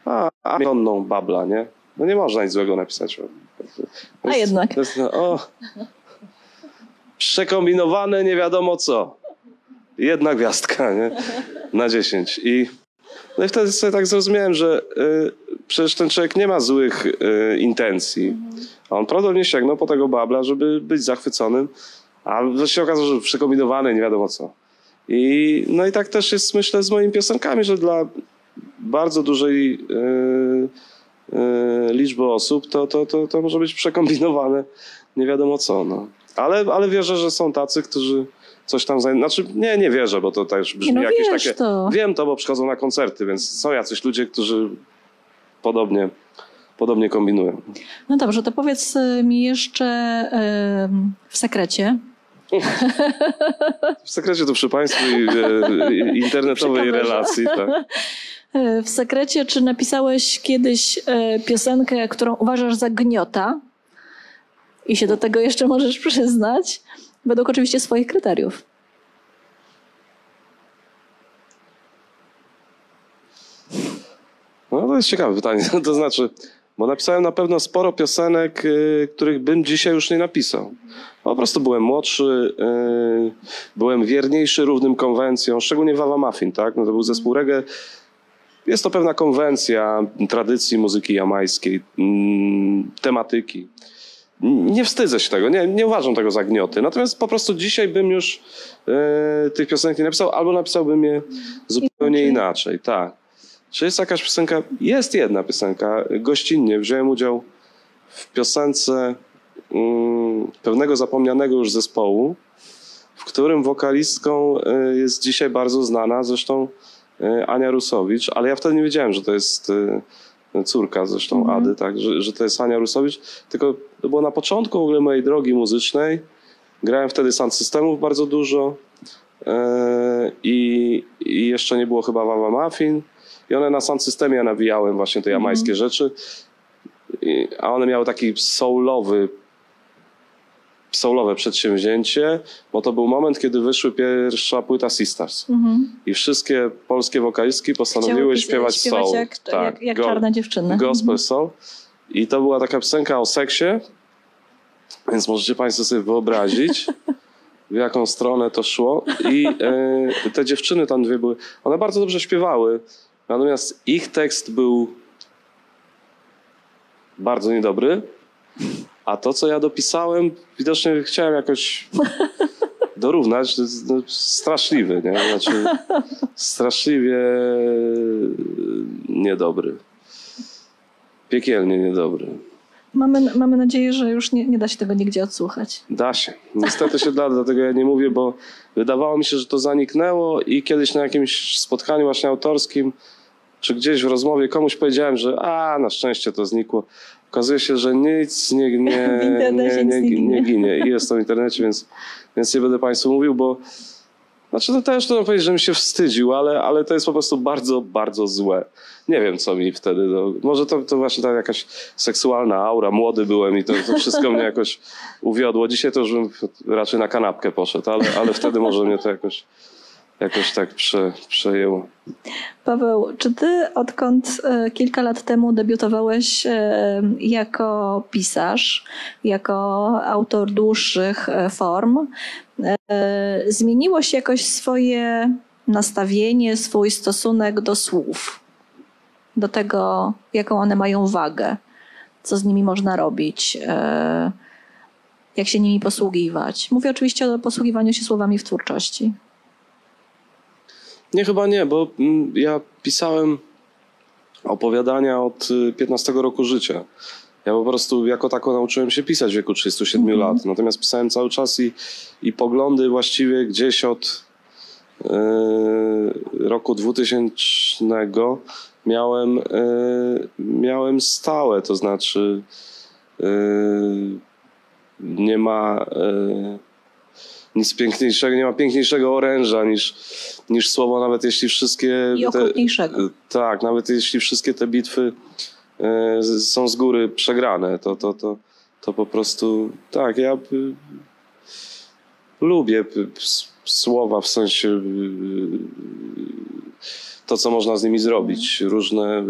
Speaker 2: a, a milionną babla, nie? No nie można nic złego napisać.
Speaker 1: A
Speaker 2: jest-
Speaker 1: jednak.
Speaker 2: To jest, no, o, przekombinowane nie wiadomo co. Jedna gwiazdka, nie? Na 10. I, no i wtedy sobie tak zrozumiałem, że y, przecież ten człowiek nie ma złych y, intencji. A on prawdopodobnie sięgnął po tego babla, żeby być zachwyconym, a to się okazało, że przekombinowane nie wiadomo co. I, no i tak też jest, myślę, z moimi piosenkami, że dla bardzo dużej y, y, liczby osób to, to, to, to może być przekombinowane nie wiadomo co. No. Ale, ale wierzę, że są tacy, którzy coś tam... Zaj... Znaczy, nie, nie wierzę, bo to też brzmi
Speaker 1: no
Speaker 2: jakieś takie...
Speaker 1: to.
Speaker 2: Wiem to, bo przychodzą na koncerty, więc są jacyś ludzie, którzy podobnie, podobnie kombinują.
Speaker 1: No dobrze, to powiedz y, mi jeszcze em, w sekrecie,
Speaker 2: W sekrecie to przy Państwu i e, internetowej relacji. Tak.
Speaker 1: W sekrecie, czy napisałeś kiedyś e, piosenkę, którą uważasz za gniota i się do tego jeszcze możesz przyznać, według oczywiście swoich kryteriów?
Speaker 2: No to jest ciekawe pytanie. To znaczy, bo napisałem na pewno sporo piosenek, y, których bym dzisiaj już nie napisał. Po prostu byłem młodszy, y, byłem wierniejszy równym konwencjom, szczególnie Wawa Muffin, tak? No to był zespół reggae. Jest to pewna konwencja tradycji muzyki jamańskiej, mm, tematyki. Nie wstydzę się tego, nie, nie uważam tego za gnioty. Natomiast po prostu dzisiaj bym już e, tych piosenek nie napisał, albo napisałbym je zupełnie
Speaker 1: Inaczej.
Speaker 2: inaczej. Tak. Czy jest jakaś piosenka? Jest jedna piosenka. Gościnnie wziąłem udział w piosence mm, pewnego zapomnianego już zespołu, w którym wokalistką e, jest dzisiaj bardzo znana, zresztą e, Ania Rusowicz, ale ja wtedy nie wiedziałem, że to jest e, córka zresztą
Speaker 1: Mhm.
Speaker 2: Ady, tak, że, że to jest Ania Rusowicz, tylko to było na początku w ogóle mojej drogi muzycznej. Grałem wtedy sound systemów bardzo dużo i, i jeszcze nie było chyba Wawa Muffin i one na sound systemie ja nawijałem właśnie te jamańskie rzeczy, I, a one miały taki soulowy soulowe przedsięwzięcie, bo to był moment, kiedy wyszły pierwsza płyta Sisters.
Speaker 1: Mhm.
Speaker 2: I wszystkie polskie wokalistki postanowiły
Speaker 1: pis-
Speaker 2: śpiewać, soul.
Speaker 1: jak,
Speaker 2: tak,
Speaker 1: jak, jak
Speaker 2: go-
Speaker 1: czarne dziewczyny.
Speaker 2: Gospel soul. I to była taka piosenka o seksie, więc możecie Państwo sobie wyobrazić, w jaką stronę to szło. I e, te dziewczyny tam dwie były, one bardzo dobrze śpiewały, natomiast ich tekst był bardzo niedobry, a to, co ja dopisałem, widocznie chciałem jakoś dorównać, no, straszliwy, nie? Znaczy, straszliwie niedobry. Piekielnie niedobry.
Speaker 1: Mamy, mamy nadzieję, że już nie, nie da się tego nigdzie odsłuchać.
Speaker 2: Da się. Niestety się da, dlatego ja nie mówię, bo wydawało mi się, że to zaniknęło i kiedyś na jakimś spotkaniu właśnie autorskim, czy gdzieś w rozmowie komuś powiedziałem, że a, na szczęście to znikło. Okazuje się, że nic nie, nie, nie, nie,
Speaker 1: nie
Speaker 2: nie
Speaker 1: ginie.
Speaker 2: ginie i jest to w internecie, więc, więc nie będę Państwu mówił, bo znaczy to też trudno powiedzieć, że mi się wstydził, ale, ale to jest po prostu bardzo, bardzo złe. Nie wiem, co mi wtedy. No, może to, to właśnie ta jakaś seksualna aura. Młody byłem i to, to wszystko mnie jakoś uwiodło. Dzisiaj to już bym raczej na kanapkę poszedł, ale, ale wtedy może mnie to jakoś, jakoś tak prze, przejęło.
Speaker 1: Paweł, czy ty odkąd e, kilka lat temu debiutowałeś e, jako pisarz, jako autor dłuższych e, form, zmieniło się jakoś swoje nastawienie, swój stosunek do słów? Do tego, jaką one mają wagę, co z nimi można robić, jak się nimi posługiwać. Mówię oczywiście o posługiwaniu się słowami w twórczości.
Speaker 2: Nie, chyba nie, bo mm, ja pisałem opowiadania od y, 15 roku życia. Ja po prostu jako tako nauczyłem się pisać w wieku 37
Speaker 1: Mhm.
Speaker 2: lat. Natomiast pisałem cały czas i, i poglądy właściwie gdzieś od y, roku 2000 miałem, y, miałem stałe. To znaczy y, nie ma y, nic piękniejszego, nie ma piękniejszego oręża niż, niż słowo, nawet jeśli wszystkie
Speaker 1: I
Speaker 2: te, tak, nawet jeśli wszystkie te bitwy e, są z góry przegrane. To, to, to, to po prostu tak, ja y, lubię y, słowa w sensie y, to, co można z nimi zrobić. Różne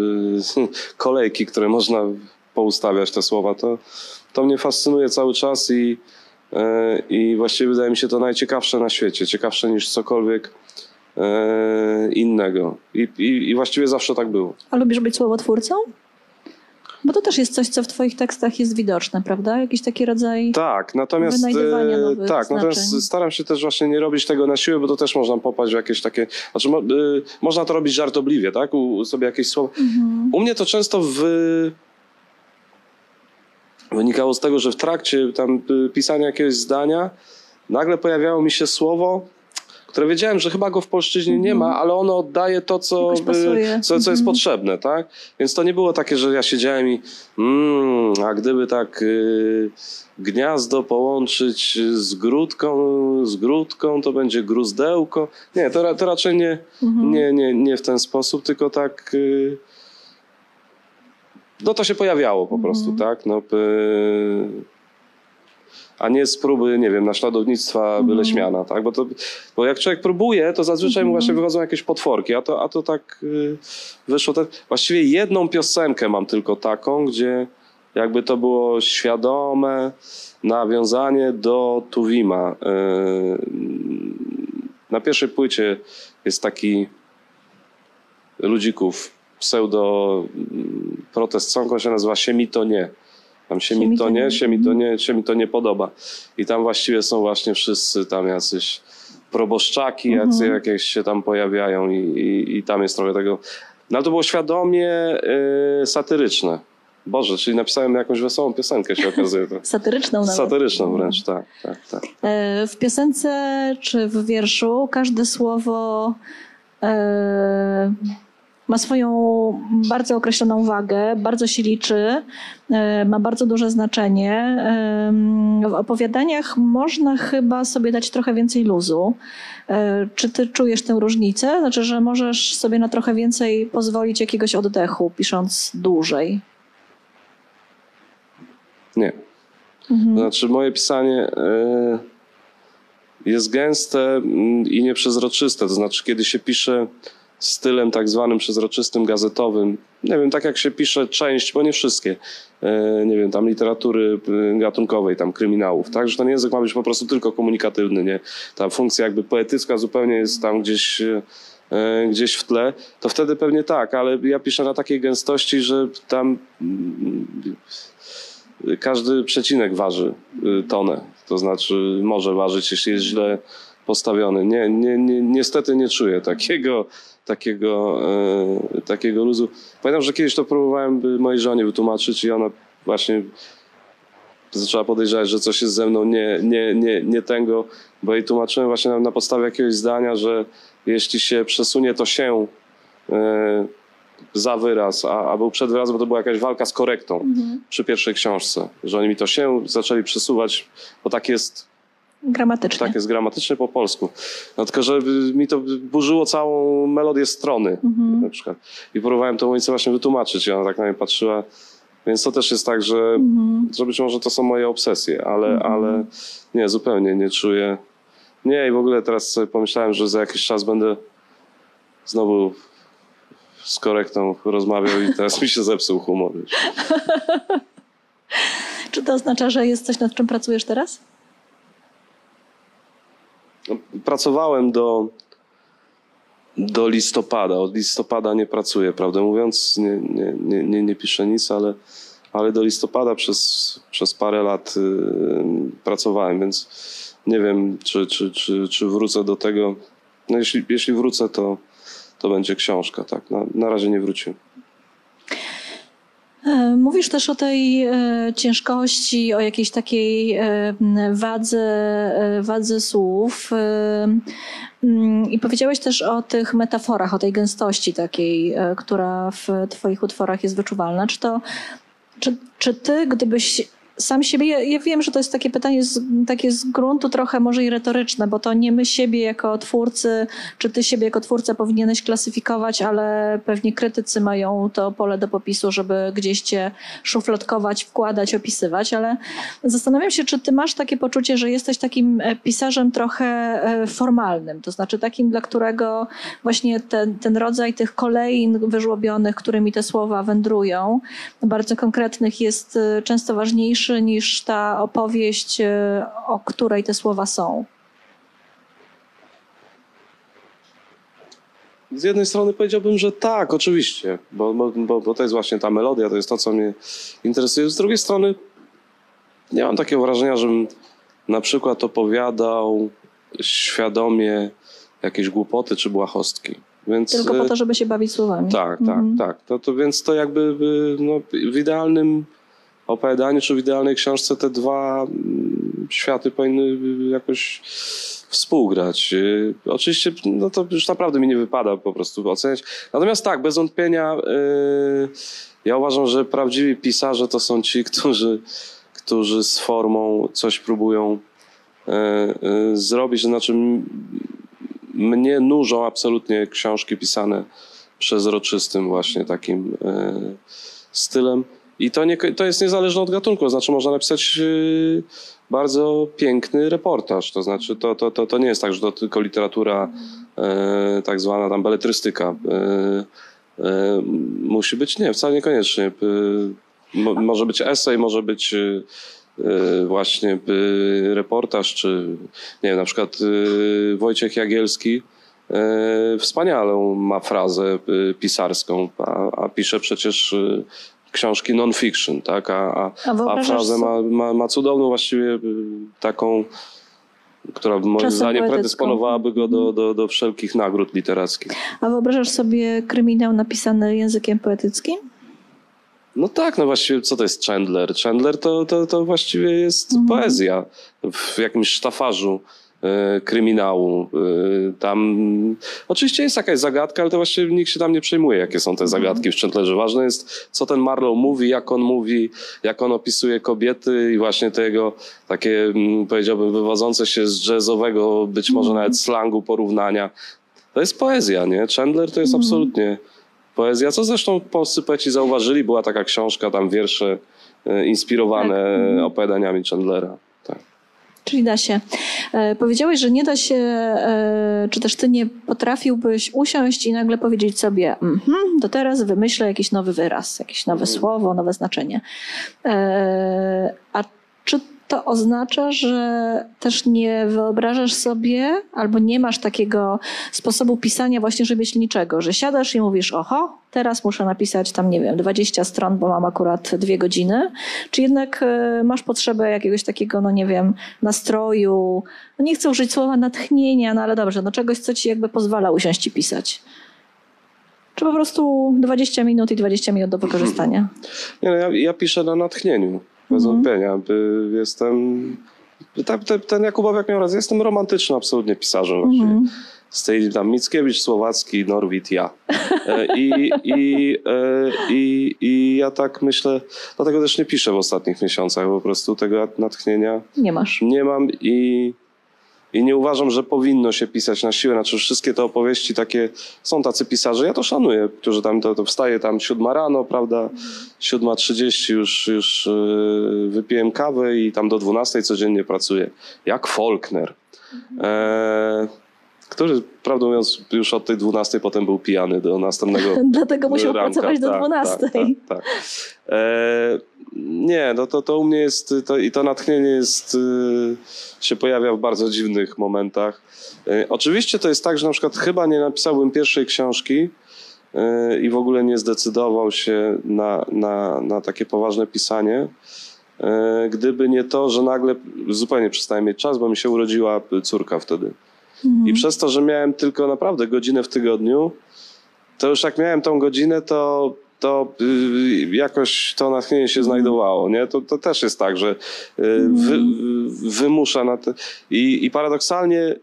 Speaker 2: y, kolejki, które można poustawiać te słowa. To, to mnie fascynuje cały czas i, e, i właściwie wydaje mi się to najciekawsze na świecie. Ciekawsze niż cokolwiek e, innego. I, i, I właściwie zawsze tak było.
Speaker 1: A lubisz być słowotwórcą? Bo to też jest coś, co w twoich tekstach jest widoczne, prawda? Jakiś taki rodzaj...
Speaker 2: Tak, natomiast e,
Speaker 1: nowych
Speaker 2: tak, natomiast
Speaker 1: znaczeń.
Speaker 2: staram się też właśnie nie robić tego na siłę, bo to też można popaść w jakieś takie. Znaczy, mo, można to robić żartobliwie, tak? U, u sobie jakieś słowa.
Speaker 1: Mhm.
Speaker 2: U mnie to często w, wynikało z tego, że w trakcie tam y, pisania jakiegoś zdania nagle pojawiało mi się słowo, które wiedziałem, że chyba go w polszczyźnie nie ma, ale ono oddaje to, co,
Speaker 1: Mhm.
Speaker 2: Y, co, co jest
Speaker 1: Mhm.
Speaker 2: potrzebne, tak? Więc to nie było takie, że ja siedziałem i mm, a gdyby tak y, gniazdo połączyć z grudką, z grudką, to będzie gruzdełko. Nie, to, to raczej nie,
Speaker 1: Mhm.
Speaker 2: nie, nie, nie w ten sposób, tylko tak. y, No to się pojawiało po prostu, tak? No, y, a nie z próby, nie wiem, naśladownictwa byle śmiana, tak? Bo, to, bo jak człowiek próbuje, to zazwyczaj mu właśnie wychodzą jakieś potworki, a to, a to tak y, wyszło. Tak. Właściwie jedną piosenkę mam tylko taką, gdzie jakby to było świadome nawiązanie do Tuwima. Y, Na pierwszej płycie jest taki ludzików pseudo mm, protest song, on się nazywa Się mi to nie. Tam się, mi to nie, się mi to nie, się mi to nie podoba. I tam właściwie są właśnie wszyscy tam jacyś proboszczaki, jacy jakieś się tam pojawiają i, i, i tam jest trochę tego. No ale to było świadomie y, satyryczne. Boże, czyli napisałem jakąś wesołą piosenkę, się okazuje. To.
Speaker 1: Satyryczną nawet.
Speaker 2: Satyryczną wręcz, tak, tak, tak.
Speaker 1: E, W piosence czy w wierszu każde słowo e, ma swoją bardzo określoną wagę, bardzo się liczy, e, ma bardzo duże znaczenie. Em, W opowiadaniach można chyba sobie dać trochę więcej luzu. E, Czy ty czujesz tę różnicę? Znaczy, że możesz sobie na trochę więcej pozwolić jakiegoś oddechu, pisząc dłużej.
Speaker 2: Nie. To znaczy, moje pisanie e, jest gęste mm, i nieprzezroczyste. To znaczy, kiedy się pisze stylem tak zwanym przezroczystym, gazetowym, nie wiem, tak jak się pisze część, bo nie wszystkie, e, nie wiem, tam literatury e, gatunkowej, tam kryminałów, tak, że ten język ma być po prostu tylko komunikatywny, nie? Ta funkcja jakby poetycka zupełnie jest tam gdzieś e, gdzieś w tle, to wtedy pewnie tak, ale ja piszę na takiej gęstości, że tam mm, każdy przecinek waży tonę. To znaczy może ważyć, jeśli jest źle postawiony. Nie, nie, nie, niestety nie czuję takiego, takiego, e, takiego luzu. Pamiętam, że kiedyś to próbowałem by mojej żonie wytłumaczyć i ona właśnie zaczęła podejrzewać, że coś jest ze mną nie, nie, nie, nie tego, bo jej tłumaczyłem właśnie na, na podstawie jakiegoś zdania, że jeśli się przesunie to się e, za wyraz, a, a był przed wyrazem, bo to była jakaś walka z korektą przy pierwszej książce, że oni mi to się zaczęli przesuwać, bo tak jest,
Speaker 1: Gramatycznie.
Speaker 2: tak jest gramatycznie po polsku. No tylko, że mi to burzyło całą melodię strony na przykład. I próbowałem to Monice właśnie wytłumaczyć i ona tak na mnie patrzyła. Więc to też jest tak, że, że być może to są moje obsesje, ale, ale nie, zupełnie nie czuję. Nie, i w ogóle teraz sobie pomyślałem, że za jakiś czas będę znowu z korektą rozmawiał i teraz mi się zepsuł humor.
Speaker 1: Czy to oznacza, że jest coś, nad czym pracujesz teraz?
Speaker 2: No, Pracowałem do, do listopada. Od listopada nie pracuję, prawdę mówiąc. Nie, nie, nie, nie, nie piszę nic, ale, ale do listopada przez, przez parę lat y, pracowałem, więc nie wiem, czy, czy, czy, czy wrócę do tego. No jeśli, jeśli wrócę, to, to będzie książka. Tak. Na, na razie nie wróciłem.
Speaker 1: E, Mówisz też o tej e, ciężkości, o jakiejś takiej e, wadze, wadze słów. mm, I powiedziałeś też o tych metaforach, o tej gęstości takiej, która w Twoich utworach jest wyczuwalna. Czy to, czy, czy Ty, gdybyś sam siebie, ja, ja, wiem, że to jest takie pytanie z, takie z gruntu trochę może i retoryczne, bo to nie my siebie jako twórcy, czy ty siebie jako twórca powinieneś klasyfikować, ale pewnie krytycy mają to pole do popisu, żeby gdzieś cię szufladkować, wkładać, opisywać, ale zastanawiam się, czy ty masz takie poczucie, że jesteś takim e, pisarzem trochę e, formalnym, to znaczy takim, dla którego właśnie ten, ten rodzaj tych kolejn wyżłobionych, którymi te słowa wędrują, bardzo konkretnych jest e, często ważniejszy niż ta opowieść, e, o której te słowa są.
Speaker 2: Z jednej strony powiedziałbym, że tak, oczywiście, bo, bo, bo to jest właśnie ta melodia, to jest to, co mnie interesuje. Z drugiej strony nie mam takiego wrażenia, żebym na przykład opowiadał świadomie jakieś głupoty czy błahostki. Więc,
Speaker 1: Tylko po to, żeby się bawić słowami.
Speaker 2: Tak, tak, mhm. tak. To, to więc to jakby no, w idealnym opowiadaniu czy w idealnej książce te dwa mm, światy powinny jakoś współgrać. Y, oczywiście no to już naprawdę mi nie wypada po prostu oceniać. Natomiast tak, bez wątpienia yy, ja uważam, że prawdziwi pisarze to są ci, którzy, którzy z formą coś próbują yy, zrobić. Znaczy mnie nużą absolutnie książki pisane przezroczystym właśnie takim stylem. I to, nie, to jest niezależne od gatunku, znaczy można napisać yy, bardzo piękny reportaż, to znaczy to, to, to, to nie jest tak, że to tylko literatura yy, tak zwana tam beletrystyka. Yy, musi być, nie, wcale niekoniecznie. Mo, może być esej, może być właśnie reportaż, czy nie wiem, na przykład Wojciech Jagielski wspaniałą ma frazę pisarską, a, a pisze przecież książki non-fiction, tak? A, a, a frazę ma, ma, ma cudowną właściwie y, taką, która moim zdaniem predysponowałaby go do, do, do wszelkich nagród literackich.
Speaker 1: A wyobrażasz sobie kryminał napisany językiem poetyckim?
Speaker 2: No tak, no właściwie co to jest Chandler? Chandler to, to, to właściwie jest mhm. poezja w jakimś sztafarzu kryminału. E, tam oczywiście jest jakaś zagadka, ale to właściwie nikt się tam nie przejmuje, jakie są te mhm. zagadki w Chandlerze. Ważne jest, co ten Marlow mówi, jak on mówi, jak on opisuje kobiety i właśnie tego takie, mm, powiedziałbym, wywodzące się z jazzowego, być może mhm. nawet slangu porównania. To jest poezja, nie? Chandler to jest mhm. absolutnie poezja, co zresztą polscy poeci zauważyli. Była taka książka, tam wiersze e, inspirowane tak. opowiadaniami Chandlera.
Speaker 1: Czyli da się. E, powiedziałeś, że nie da się, e, czy też ty nie potrafiłbyś usiąść i nagle powiedzieć sobie, mhm, to teraz wymyślę jakiś nowy wyraz, jakieś nowe słowo, nowe znaczenie. E, a czy to oznacza, że też nie wyobrażasz sobie albo nie masz takiego sposobu pisania właśnie rzemieślniczego, że siadasz i mówisz, oho, teraz muszę napisać tam, nie wiem, 20 stron, bo mam akurat dwie godziny, czy jednak e, masz potrzebę jakiegoś takiego, no nie wiem, nastroju, no nie chcę użyć słowa natchnienia, no ale dobrze, no czegoś, co ci jakby pozwala usiąść i pisać. Czy po prostu 20 minut i 20 minut do wykorzystania?
Speaker 2: Nie, no ja, ja piszę na natchnieniu bez mhm. wątpienia. Jestem, ten, ten Jakubowiak miał rację, jestem romantyczny absolutnie pisarzem. Mhm. Z tej tam Mickiewicz, Słowacki, Norwid, ja. E, I, i, e, i, I ja tak myślę, dlatego też nie piszę w ostatnich miesiącach, po prostu tego natchnienia
Speaker 1: nie masz.
Speaker 2: Nie mam i i nie uważam, że powinno się pisać na siłę. Znaczy wszystkie te opowieści takie, są tacy pisarze, ja to szanuję, którzy tam, to, to wstaje tam siódma rano, prawda, siódma trzydzieści już, już yy, wypiłem kawę i tam do dwunastej codziennie pracuję. Jak Faulkner. E, który, prawdę mówiąc, już od tej 12 potem był pijany do następnego.
Speaker 1: Dlatego musiał ranka. pracować do 12. Tak, tak, tak,
Speaker 2: e, nie, no to, to u mnie jest, to, i to natchnienie jest, y, się pojawia w bardzo dziwnych momentach. E, oczywiście to jest tak, że na przykład chyba nie napisałbym pierwszej książki e, i w ogóle nie zdecydował się na, na, na takie poważne pisanie, e, gdyby nie to, że nagle zupełnie przestałem mieć czas, bo mi się urodziła córka wtedy. Mhm. I przez to, że miałem tylko naprawdę godzinę w tygodniu, to już jak miałem tą godzinę, to, to y, jakoś to natchnienie się mhm. znajdowało. Nie? To, to też jest tak, że y, mhm. wy, wymusza na to. I, I paradoksalnie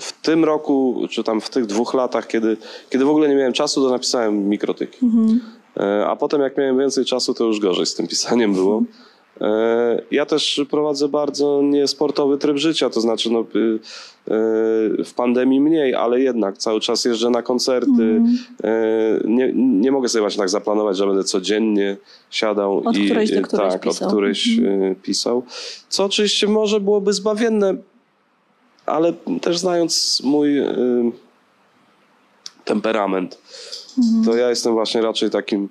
Speaker 2: w tym roku, czy tam w tych dwóch latach, kiedy, kiedy w ogóle nie miałem czasu, to napisałem mikrotyki. Mhm. E, a potem jak miałem więcej czasu, to już gorzej z tym pisaniem było. E, Ja też prowadzę bardzo niesportowy tryb życia, to znaczy no, y, y, w pandemii mniej, ale jednak cały czas jeżdżę na koncerty. E, Nie, nie mogę sobie właśnie tak zaplanować, że będę codziennie siadał
Speaker 1: Od
Speaker 2: i
Speaker 1: którejś do
Speaker 2: y,
Speaker 1: którejś
Speaker 2: tak,
Speaker 1: pisał.
Speaker 2: od którejś
Speaker 1: Mhm.
Speaker 2: y, pisał. Co oczywiście może byłoby zbawienne, ale też znając mój temperament,
Speaker 1: Mhm.
Speaker 2: to ja jestem właśnie raczej takim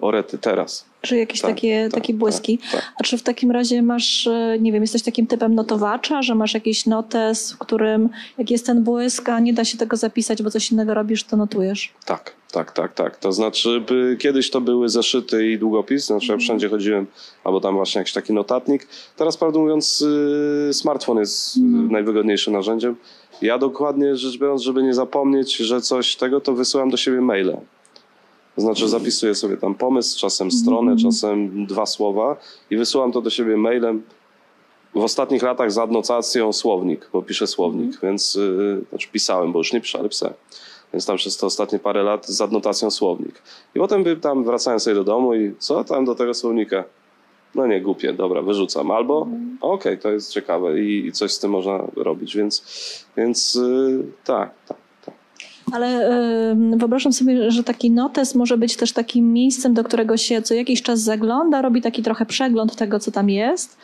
Speaker 2: orety teraz.
Speaker 1: Czy jakieś
Speaker 2: Tak,
Speaker 1: takie,
Speaker 2: tak,
Speaker 1: takie błyski?
Speaker 2: tak, tak.
Speaker 1: A czy w takim razie masz, e, nie wiem, jesteś takim typem notowacza, że masz jakiś notes, w którym jak jest ten błysk, a nie da się tego zapisać, bo coś innego robisz, to notujesz?
Speaker 2: Tak, tak, tak, tak. To znaczy, by, kiedyś to były zeszyty i długopis, znaczy ja wszędzie chodziłem, albo tam właśnie jakiś taki notatnik. Teraz, prawdę mówiąc, y, smartfon jest y, najwygodniejszym narzędziem. Ja dokładnie rzecz biorąc, żeby nie zapomnieć, że coś tego, to wysyłam do siebie maile. To znaczy zapisuję sobie tam pomysł, czasem stronę, czasem dwa słowa i wysyłam to do siebie mailem. W ostatnich latach z adnotacją słownik, bo piszę słownik, więc yy, znaczy pisałem, bo już nie piszę, ale pisałem. Więc tam przez te ostatnie parę lat z adnotacją słownik. I potem by tam wracałem sobie do domu i co tam do tego słownika? No nie, głupie, dobra, wyrzucam. Albo okej, to jest ciekawe i, i coś z tym można robić, więc, więc yy, tak, tak, tak.
Speaker 1: Ale wyobrażam sobie, że taki notes może być też takim miejscem, do którego się co jakiś czas zagląda, robi taki trochę przegląd tego, co tam jest,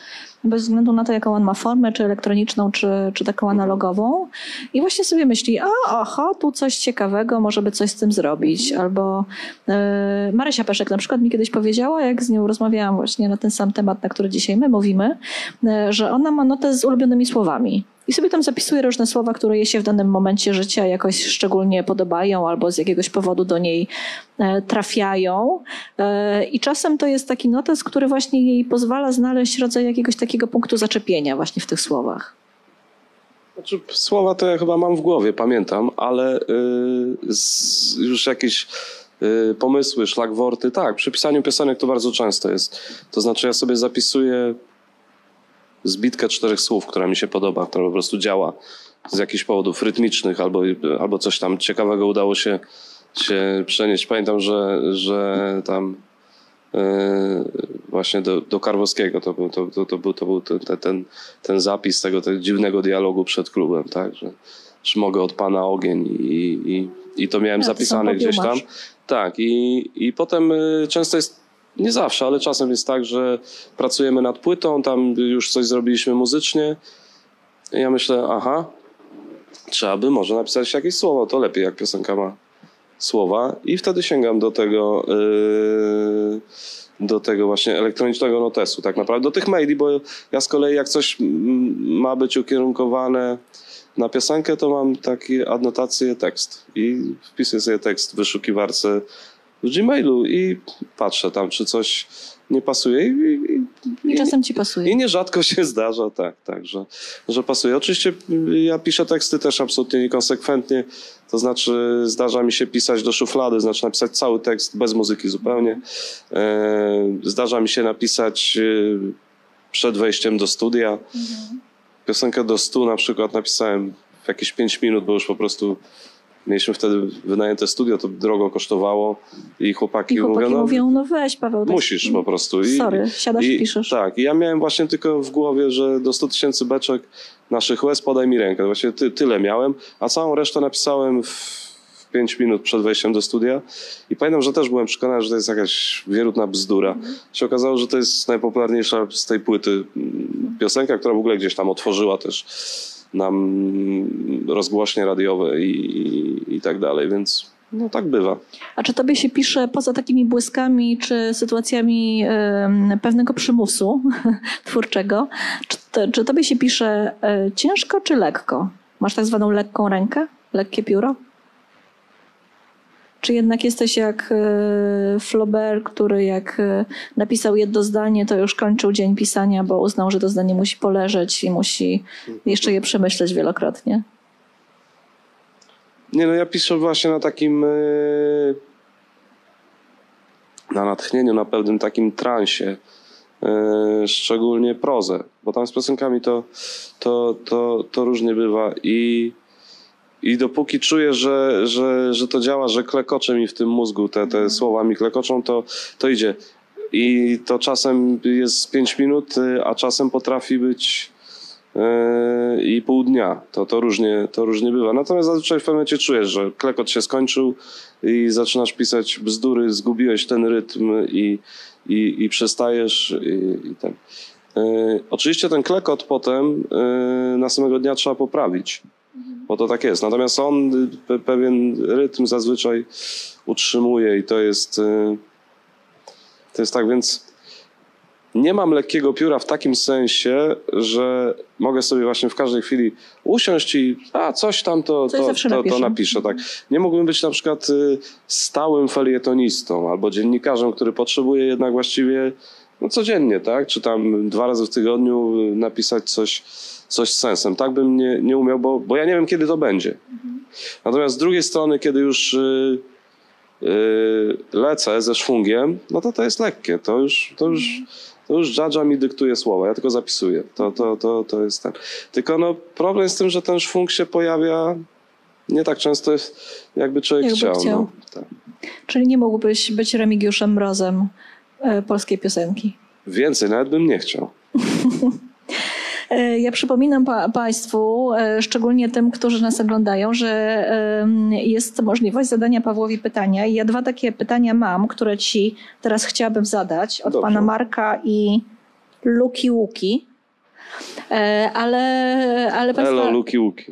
Speaker 1: bez względu na to, jaką on ma formę, czy elektroniczną, czy, czy taką analogową. I właśnie sobie myśli, a aha, tu coś ciekawego, może by coś z tym zrobić. Albo y, Marysia Peszek na przykład mi kiedyś powiedziała, jak z nią rozmawiałam właśnie na ten sam temat, na który dzisiaj my mówimy, y, że ona ma notę z ulubionymi słowami. I sobie tam zapisuje różne słowa, które jej się w danym momencie życia jakoś szczególnie podobają albo z jakiegoś powodu do niej e, trafiają. E, I czasem to jest taki notes, który właśnie jej pozwala znaleźć rodzaj jakiegoś takiego punktu zaczepienia właśnie w tych słowach.
Speaker 2: Znaczy, słowa to ja chyba mam w głowie, pamiętam, ale y, z, już jakieś y, pomysły, szlagworty, tak, przy pisaniu piosenek to bardzo często jest. To znaczy ja sobie zapisuję zbitkę czterech słów, która mi się podoba, która po prostu działa z jakichś powodów rytmicznych albo, albo coś tam ciekawego udało się, się przenieść. Pamiętam, że, że tam yy, właśnie do, do Karwowskiego to był, to, to, to był, to był ten, ten- ten, zapis tego, tego dziwnego dialogu przed klubem, tak, że czy mogę od pana ogień i, i, i to miałem
Speaker 1: A, to
Speaker 2: zapisane
Speaker 1: sam
Speaker 2: gdzieś tam. Tak, i, i potem y, często jest, nie zawsze, ale czasem jest tak, że pracujemy nad płytą, tam już coś zrobiliśmy muzycznie. I ja myślę, aha, trzeba by może napisać jakieś słowo, to lepiej jak piosenka ma słowa. I wtedy sięgam do tego, y, do tego właśnie elektronicznego notesu, tak naprawdę, do tych maili, bo ja z kolei jak coś ma być ukierunkowane na piosenkę, to mam takie adnotacje tekst i wpisuję sobie tekst w wyszukiwarce w Gmailu i patrzę tam, czy coś nie pasuje i, i,
Speaker 1: I czasem ci pasuje.
Speaker 2: i nierzadko się zdarza, tak, tak, że, że pasuje. Oczywiście ja piszę teksty też absolutnie niekonsekwentnie, to znaczy zdarza mi się pisać do szuflady, znaczy napisać cały tekst bez muzyki zupełnie. E, Zdarza mi się napisać y, przed wejściem do studia. Piosenkę do stu na przykład napisałem w jakieś 5 minut, bo już po prostu mieliśmy wtedy wynajęte studio, to drogo kosztowało i chłopaki,
Speaker 1: I chłopaki
Speaker 2: mówią, no,
Speaker 1: mówią, no weź Paweł. tak-
Speaker 2: musisz po prostu. I,
Speaker 1: Sorry, siadasz i piszesz.
Speaker 2: Tak, i ja miałem właśnie tylko w głowie, że do 100 tysięcy beczek naszych łez podaj mi rękę. Właśnie ty, tyle miałem, a całą resztę napisałem w, w 5 minut przed wejściem do studia. I pamiętam, że też byłem przekonany, że to jest jakaś wierutna bzdura.
Speaker 1: Mhm.
Speaker 2: Się okazało, że to jest najpopularniejsza z tej płyty mm, piosenka, która w ogóle gdzieś tam otworzyła też nam rozgłośnie radiowe i, i, i tak dalej, więc no tak bywa.
Speaker 1: A czy tobie się pisze poza takimi błyskami czy sytuacjami em, pewnego przymusu twórczego, czy, to, czy tobie się pisze e, ciężko czy lekko? Masz tak zwaną lekką rękę? Lekkie pióro? Czy jednak jesteś jak e, Flaubert, który jak e, napisał jedno zdanie, to już kończył dzień pisania, bo uznał, że to zdanie musi poleżeć i musi jeszcze je przemyśleć wielokrotnie?
Speaker 2: Nie no, ja piszę właśnie na takim yy, na natchnieniu, na pewnym takim transie. Szczególnie prozę, bo tam z piosenkami to, to, to, to różnie bywa i, i dopóki czuję, że, że, że to działa, że klekocze mi w tym mózgu, te, te słowa mi klekoczą, to, to idzie. I to czasem jest 5 minut, y, a czasem potrafi być y, i pół dnia. To, to, różnie, to różnie bywa. Natomiast zazwyczaj w pewnym momencie czujesz, że klekot się skończył i zaczynasz pisać bzdury, zgubiłeś ten rytm i, i, i przestajesz i, i ten. Y, Oczywiście ten klekot potem y, następnego dnia trzeba poprawić, bo to tak jest. Natomiast on y, pe- pewien rytm zazwyczaj utrzymuje i to jest, y, to jest tak, więc nie mam lekkiego pióra w takim sensie, że mogę sobie właśnie w każdej chwili usiąść i a coś tam to,
Speaker 1: Coś
Speaker 2: to, to, to
Speaker 1: napiszę.
Speaker 2: napiszę. Tak. Nie mógłbym być na przykład y, stałym felietonistą albo dziennikarzem, który potrzebuje jednak właściwie no, codziennie, tak? Czy tam dwa razy w tygodniu y, napisać coś, coś z sensem. Tak bym nie, nie umiał, bo, bo ja nie wiem, kiedy to będzie. Natomiast z drugiej strony, kiedy już y, y, lecę ze szwungiem, no to to jest lekkie. To już, to już, to już Jadża mi dyktuje słowa, ja tylko zapisuję. To, to, to, to jest ten. Tylko no, problem z tym, że ten szwung się pojawia nie tak często, jakby człowiek
Speaker 1: Jakby
Speaker 2: chciał.
Speaker 1: chciał.
Speaker 2: No, tak.
Speaker 1: Czyli nie mógłbyś być Remigiuszem Mrozem e, polskiej piosenki.
Speaker 2: Więcej nawet bym nie chciał.
Speaker 1: E, Ja przypominam pa- Państwu, e, szczególnie tym, którzy nas oglądają, że jest możliwość zadania Pawłowi pytania. I ja dwa takie pytania mam, które Ci teraz chciałabym zadać od
Speaker 2: Dobrze.
Speaker 1: Pana Marka i Luki Łuki. E, Ale, ale, państwa,
Speaker 2: luki, łuki.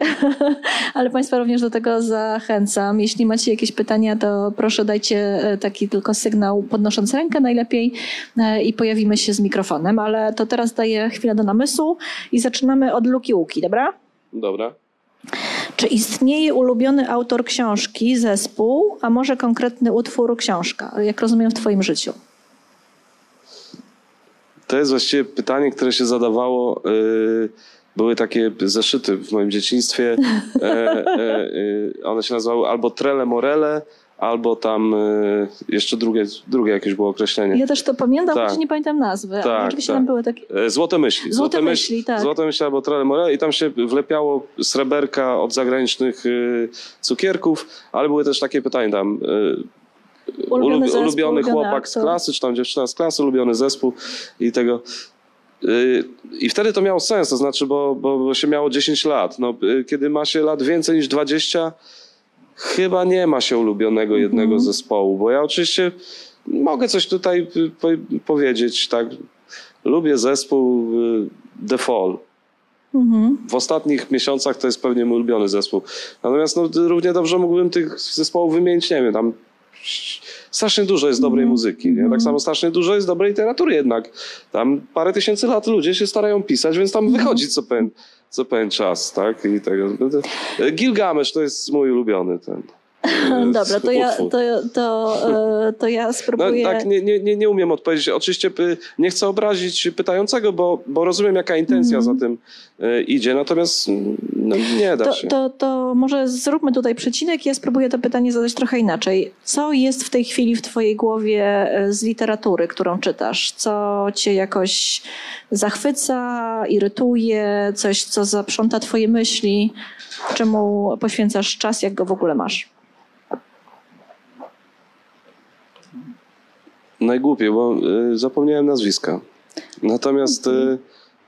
Speaker 1: ale Państwa również do tego zachęcam. Jeśli macie jakieś pytania, to proszę dajcie e, taki tylko sygnał podnosząc rękę najlepiej e, i pojawimy się z mikrofonem. Ale to teraz daję chwilę do namysłu i zaczynamy od Luki Łuki, dobra?
Speaker 2: Dobra.
Speaker 1: Czy istnieje ulubiony autor książki, zespół, a może konkretny utwór, książka, jak rozumiem w Twoim życiu?
Speaker 2: To jest właściwie pytanie, które się zadawało. y, były takie zeszyty w moim dzieciństwie. E, e, y, one się nazywały albo Trele Morele, albo tam y, jeszcze drugie, drugie jakieś było określenie.
Speaker 1: Ja też to pamiętam,
Speaker 2: Tak.
Speaker 1: choć nie pamiętam nazwy, ale
Speaker 2: Tak,
Speaker 1: oczywiście
Speaker 2: tak.
Speaker 1: tam były takie...
Speaker 2: E, Złote myśli.
Speaker 1: Złote
Speaker 2: myśl-
Speaker 1: myśli, tak.
Speaker 2: Złote myśli albo Trele Morele i tam się wlepiało sreberka od zagranicznych cukierków, ale były też takie pytania tam.
Speaker 1: Ulubiony
Speaker 2: ulubi-
Speaker 1: zespół,
Speaker 2: ulubiony chłopak z klasy, czy tam dziewczyna z klasy, ulubiony zespół i tego. Y, I wtedy to miało sens, to znaczy, bo, bo, bo się miało 10 lat. No, y, kiedy ma się lat więcej niż 20, chyba nie ma się ulubionego jednego zespołu, bo ja oczywiście mogę coś tutaj y, po, powiedzieć, tak. Lubię zespół The Fall.
Speaker 1: Mhm.
Speaker 2: W ostatnich miesiącach to jest pewnie mój ulubiony zespół. Natomiast no, równie dobrze mógłbym tych zespołów wymienić, nie wiem, tam strasznie dużo jest dobrej muzyki. Nie? Tak samo strasznie dużo jest dobrej literatury jednak. Tam parę tysięcy lat ludzie się starają pisać, więc tam wychodzi co pewien, co pewien czas, tak? I tego. Gilgamesz to jest mój ulubiony ten. E,
Speaker 1: Dobra, to ja, to, to, e, to ja
Speaker 2: No,
Speaker 1: spróbuję...
Speaker 2: tak, nie, nie, nie, umiem odpowiedzieć. Oczywiście py, nie chcę obrazić pytającego, bo, bo rozumiem, jaka intencja za tym e, idzie. Natomiast mm, no, nie da
Speaker 1: To,
Speaker 2: się.
Speaker 1: to, to może zróbmy tutaj przecinek. Ja spróbuję to pytanie zadać trochę inaczej. Co jest w tej chwili w Twojej głowie e, z literatury, którą czytasz? Co Cię jakoś zachwyca, irytuje, coś, co zaprząta Twoje myśli? Czemu poświęcasz czas, jak go w ogóle masz?
Speaker 2: Najgłupiej, bo y, zapomniałem nazwiska. Natomiast y,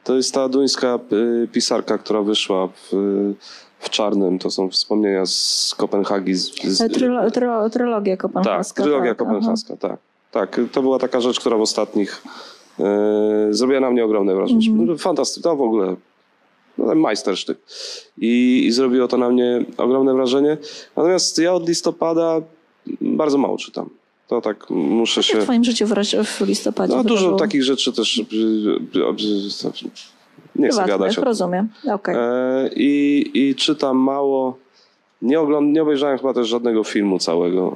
Speaker 2: to jest ta duńska y, pisarka, która wyszła w, w czarnym. To są wspomnienia z Kopenhagi. Z, z,
Speaker 1: E, Trylo, trylo, trylogia
Speaker 2: tak,
Speaker 1: kopenhaska.
Speaker 2: trylogia
Speaker 1: tak, aha.
Speaker 2: kopenhaska, tak. Tak, to była taka rzecz, która w ostatnich y, zrobiła na mnie ogromne wrażenie.
Speaker 1: Mhm.
Speaker 2: Fantastyczne, to w ogóle no, majstersztyk. I, I zrobiło to na mnie ogromne wrażenie. Natomiast ja od listopada bardzo mało czytam. To tak muszę
Speaker 1: się w Twoim życiu w listopadzie
Speaker 2: No dużo
Speaker 1: wydarzyło?
Speaker 2: takich rzeczy też. y, y, y, Nie chcę gadać
Speaker 1: rozumiem. Okej.
Speaker 2: E, I, I czytam mało. Nie, ogląd, nie obejrzałem chyba też żadnego filmu całego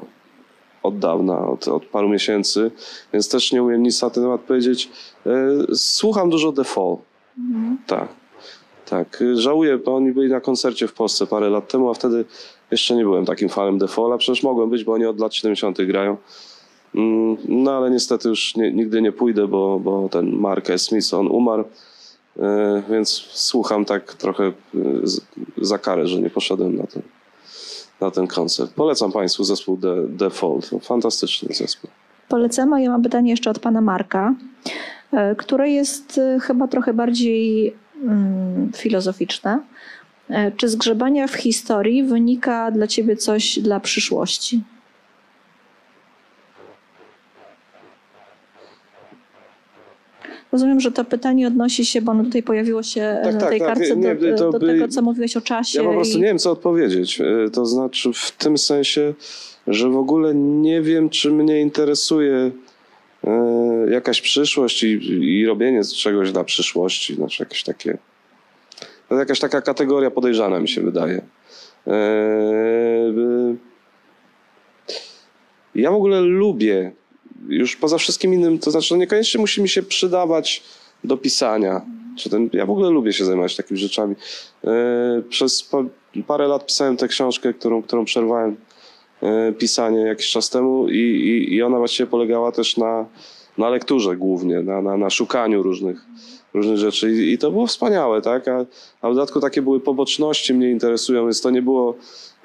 Speaker 2: od dawna, od, od paru miesięcy, więc też nie umiem nic na ten temat powiedzieć. E, Słucham dużo The Fall. Tak. Tak. Żałuję, bo oni byli na koncercie w Polsce parę lat temu, a wtedy jeszcze nie byłem takim fanem The Fall, a przecież mogłem być, bo oni od lat 70. grają. Mm, No ale niestety już nie, nigdy nie pójdę, bo, bo ten Mark. Smith, on umarł, e, więc słucham tak trochę e, za karę, że nie poszedłem na ten, na ten koncert. Polecam Państwu zespół The, Fall. To fantastyczny zespół.
Speaker 1: Polecamy. Ja mam pytanie jeszcze od pana Marka, e, które jest chyba trochę bardziej mm, filozoficzne. E, Czy z grzebania w historii wynika dla ciebie coś dla przyszłości? Rozumiem, że to pytanie odnosi się, bo ono tutaj pojawiło się
Speaker 2: Tak,
Speaker 1: na
Speaker 2: tak,
Speaker 1: tej
Speaker 2: tak.
Speaker 1: kartce
Speaker 2: Nie,
Speaker 1: do,
Speaker 2: by-
Speaker 1: tego, co mówiłeś o czasie.
Speaker 2: Ja po prostu
Speaker 1: i-
Speaker 2: nie wiem, co odpowiedzieć. E, To znaczy w tym sensie, że w ogóle nie wiem, czy mnie interesuje e, jakaś przyszłość i, i robienie czegoś dla przyszłości. Znaczy jakieś takie... To jakaś taka kategoria podejrzana mi się wydaje. E, e, Ja w ogóle lubię, już poza wszystkim innym, to znaczy to niekoniecznie musi mi się przydawać do pisania. Czy ten, ja w ogóle lubię się zajmować takimi rzeczami. E, Przez pa, parę lat pisałem tę książkę, którą, którą przerwałem e, pisanie jakiś czas temu i, i, i ona właściwie polegała też na, na lekturze głównie, na, na, na szukaniu różnych, różnych rzeczy I, i to było wspaniałe, tak? A, a w dodatku takie były poboczności mnie interesują, więc to nie było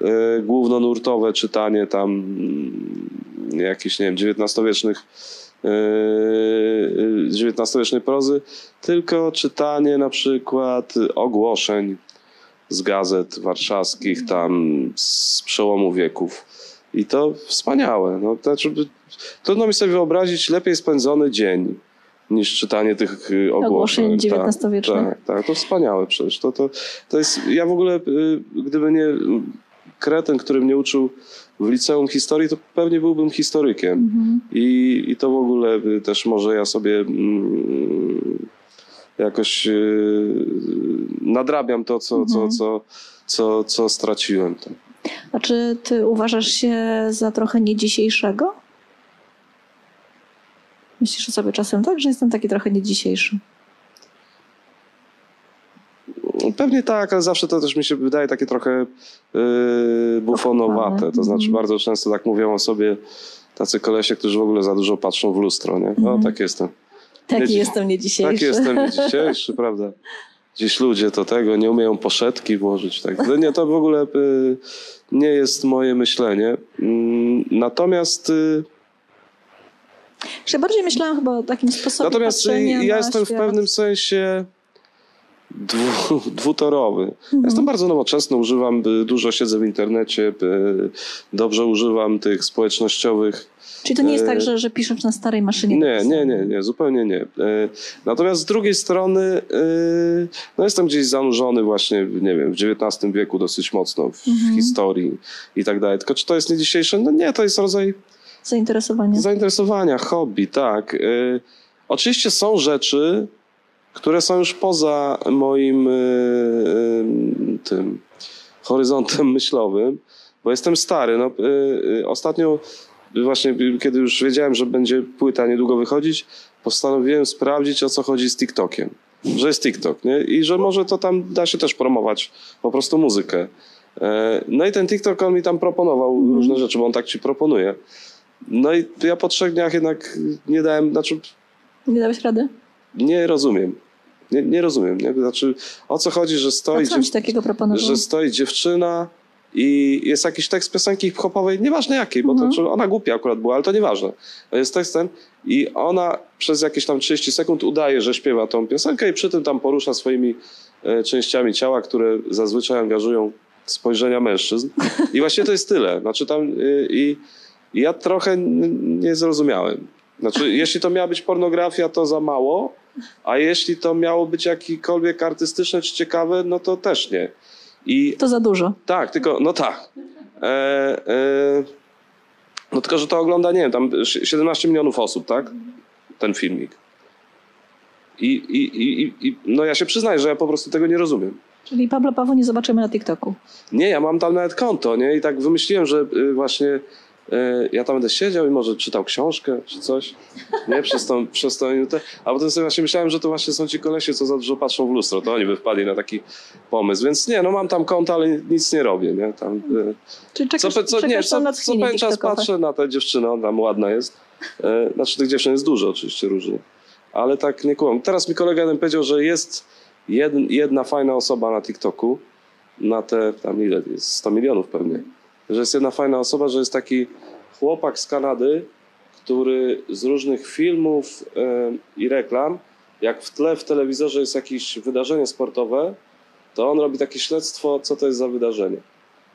Speaker 2: e, głównonurtowe czytanie tam mm, jakichś, nie wiem, XIX-wiecznych e, XIX-wiecznej prozy, tylko czytanie na przykład ogłoszeń z gazet warszawskich tam z przełomu wieków. I to wspaniałe. No, to znaczy, trudno mi sobie wyobrazić lepiej spędzony dzień niż czytanie tych y, ogłoszeń.
Speaker 1: Ogłoszeń
Speaker 2: Tak,
Speaker 1: XIX-wiecznych.
Speaker 2: Tak, tak, to wspaniałe przecież. To, to, to jest, ja w ogóle, y, gdyby nie y, kretyn, który mnie uczył w liceum historii, to pewnie byłbym historykiem.
Speaker 1: Mhm.
Speaker 2: I, I to w ogóle też może ja sobie mm, jakoś nadrabiam to, co, co,
Speaker 1: Mhm.
Speaker 2: co, co, co straciłem. Tak.
Speaker 1: A czy ty uważasz się za trochę nie dzisiejszego? Myślisz o sobie czasem tak, że jestem taki trochę nie dzisiejszy?
Speaker 2: Pewnie tak, ale zawsze to też mi się wydaje takie trochę yy, bufonowate. To znaczy
Speaker 1: Mhm.
Speaker 2: bardzo często tak mówią o sobie tacy kolesie, którzy w ogóle za dużo patrzą w lustro. Nie? No tak jestem.
Speaker 1: Taki
Speaker 2: Wiecie,
Speaker 1: jestem nie dzisiejszy.
Speaker 2: Tak jestem nie dzisiejszy, prawda? Dziś ludzie to tego nie umieją poszetki włożyć. Tak. No Nie, to w ogóle y, nie jest moje myślenie. Mm, Natomiast,
Speaker 1: Ja bardziej myślałam chyba o takim sposobie
Speaker 2: natomiast y, ja jestem w pewnym sensie dwu, dwutorowy.
Speaker 1: Mhm.
Speaker 2: Jestem bardzo nowoczesny, używam, y, dużo siedzę w internecie, y, dobrze używam tych społecznościowych
Speaker 1: Czyli to nie jest tak, że, że piszesz na starej maszynie?
Speaker 2: Nie, nie, nie, nie, zupełnie nie. Natomiast z drugiej strony, no jestem gdzieś zanurzony właśnie, nie wiem, w XIX wieku dosyć mocno w
Speaker 1: Mhm.
Speaker 2: historii i tak dalej. Tylko czy to jest nie dzisiejsze? No nie, to jest rodzaj
Speaker 1: Zainteresowanie.
Speaker 2: zainteresowania, hobby, tak. E, Oczywiście są rzeczy, które są już poza moim e, e, tym horyzontem myślowym, bo jestem stary. No, ostatnio właśnie, kiedy już wiedziałem, że będzie płyta niedługo wychodzić, postanowiłem sprawdzić, o co chodzi z TikTokiem. Że jest TikTok, nie? I że może to tam da się też promować po prostu muzykę. E, No i ten TikTok, on mi tam proponował
Speaker 1: Mhm.
Speaker 2: różne rzeczy, bo on tak ci proponuje. No i ja po trzech dniach jednak nie dałem, znaczy
Speaker 1: Nie dałeś rady?
Speaker 2: nie rozumiem. Nie, nie rozumiem, nie? Znaczy o co chodzi, że
Speaker 1: A
Speaker 2: stoi,
Speaker 1: ci takiego proponował?
Speaker 2: że stoi dziewczyna i jest jakiś tekst piosenki hip-hopowej, nieważne jakiej, bo
Speaker 1: Mhm.
Speaker 2: to, czy ona głupia akurat była, ale to nieważne. Jest tekst ten i ona przez jakieś tam 30 sekund udaje, że śpiewa tą piosenkę i przy tym tam porusza swoimi e, częściami ciała, które zazwyczaj angażują spojrzenia mężczyzn. I właśnie to jest tyle. Znaczy tam y, i i ja trochę nie zrozumiałem. Znaczy, jeśli to miała być pornografia, to za mało, a jeśli to miało być jakikolwiek artystyczne czy ciekawe, no to też nie. I
Speaker 1: To za dużo.
Speaker 2: tak, tylko, no tak. E, e, no tylko, że to ogląda, nie wiem, tam 17 milionów osób, tak? Ten filmik. I, i, i, i- no ja się przyznaję, że ja po prostu tego nie rozumiem.
Speaker 1: Czyli Pablo Pawo nie zobaczymy na TikToku.
Speaker 2: Nie, ja mam tam nawet konto, nie? I tak wymyśliłem, że y, właśnie ja tam będę siedział i może czytał książkę czy coś, nie? Przez tą, przez tą minutę. A potem sobie właśnie myślałem, że to właśnie są ci kolesie, co za dużo patrzą w lustro. To oni by wpadli na taki pomysł. Więc nie, no mam tam konto, ale nic nie robię, nie? Tam, y,
Speaker 1: Czyli czekasz,
Speaker 2: co, co, nie, co, co pewien czas patrzę na tę dziewczynę, ona tam ładna jest. E, Znaczy tych dziewczyn jest dużo oczywiście różnych, ale tak nie kłam. Teraz mi kolega jeden powiedział, że jest jedna, jedna fajna osoba na TikToku, na te, tam ile jest, 100 milionów pewnie, że jest jedna fajna osoba, że jest taki chłopak z Kanady, który z różnych filmów e, i reklam, jak w tle w telewizorze jest jakieś wydarzenie sportowe, to on robi takie śledztwo, co to jest za wydarzenie.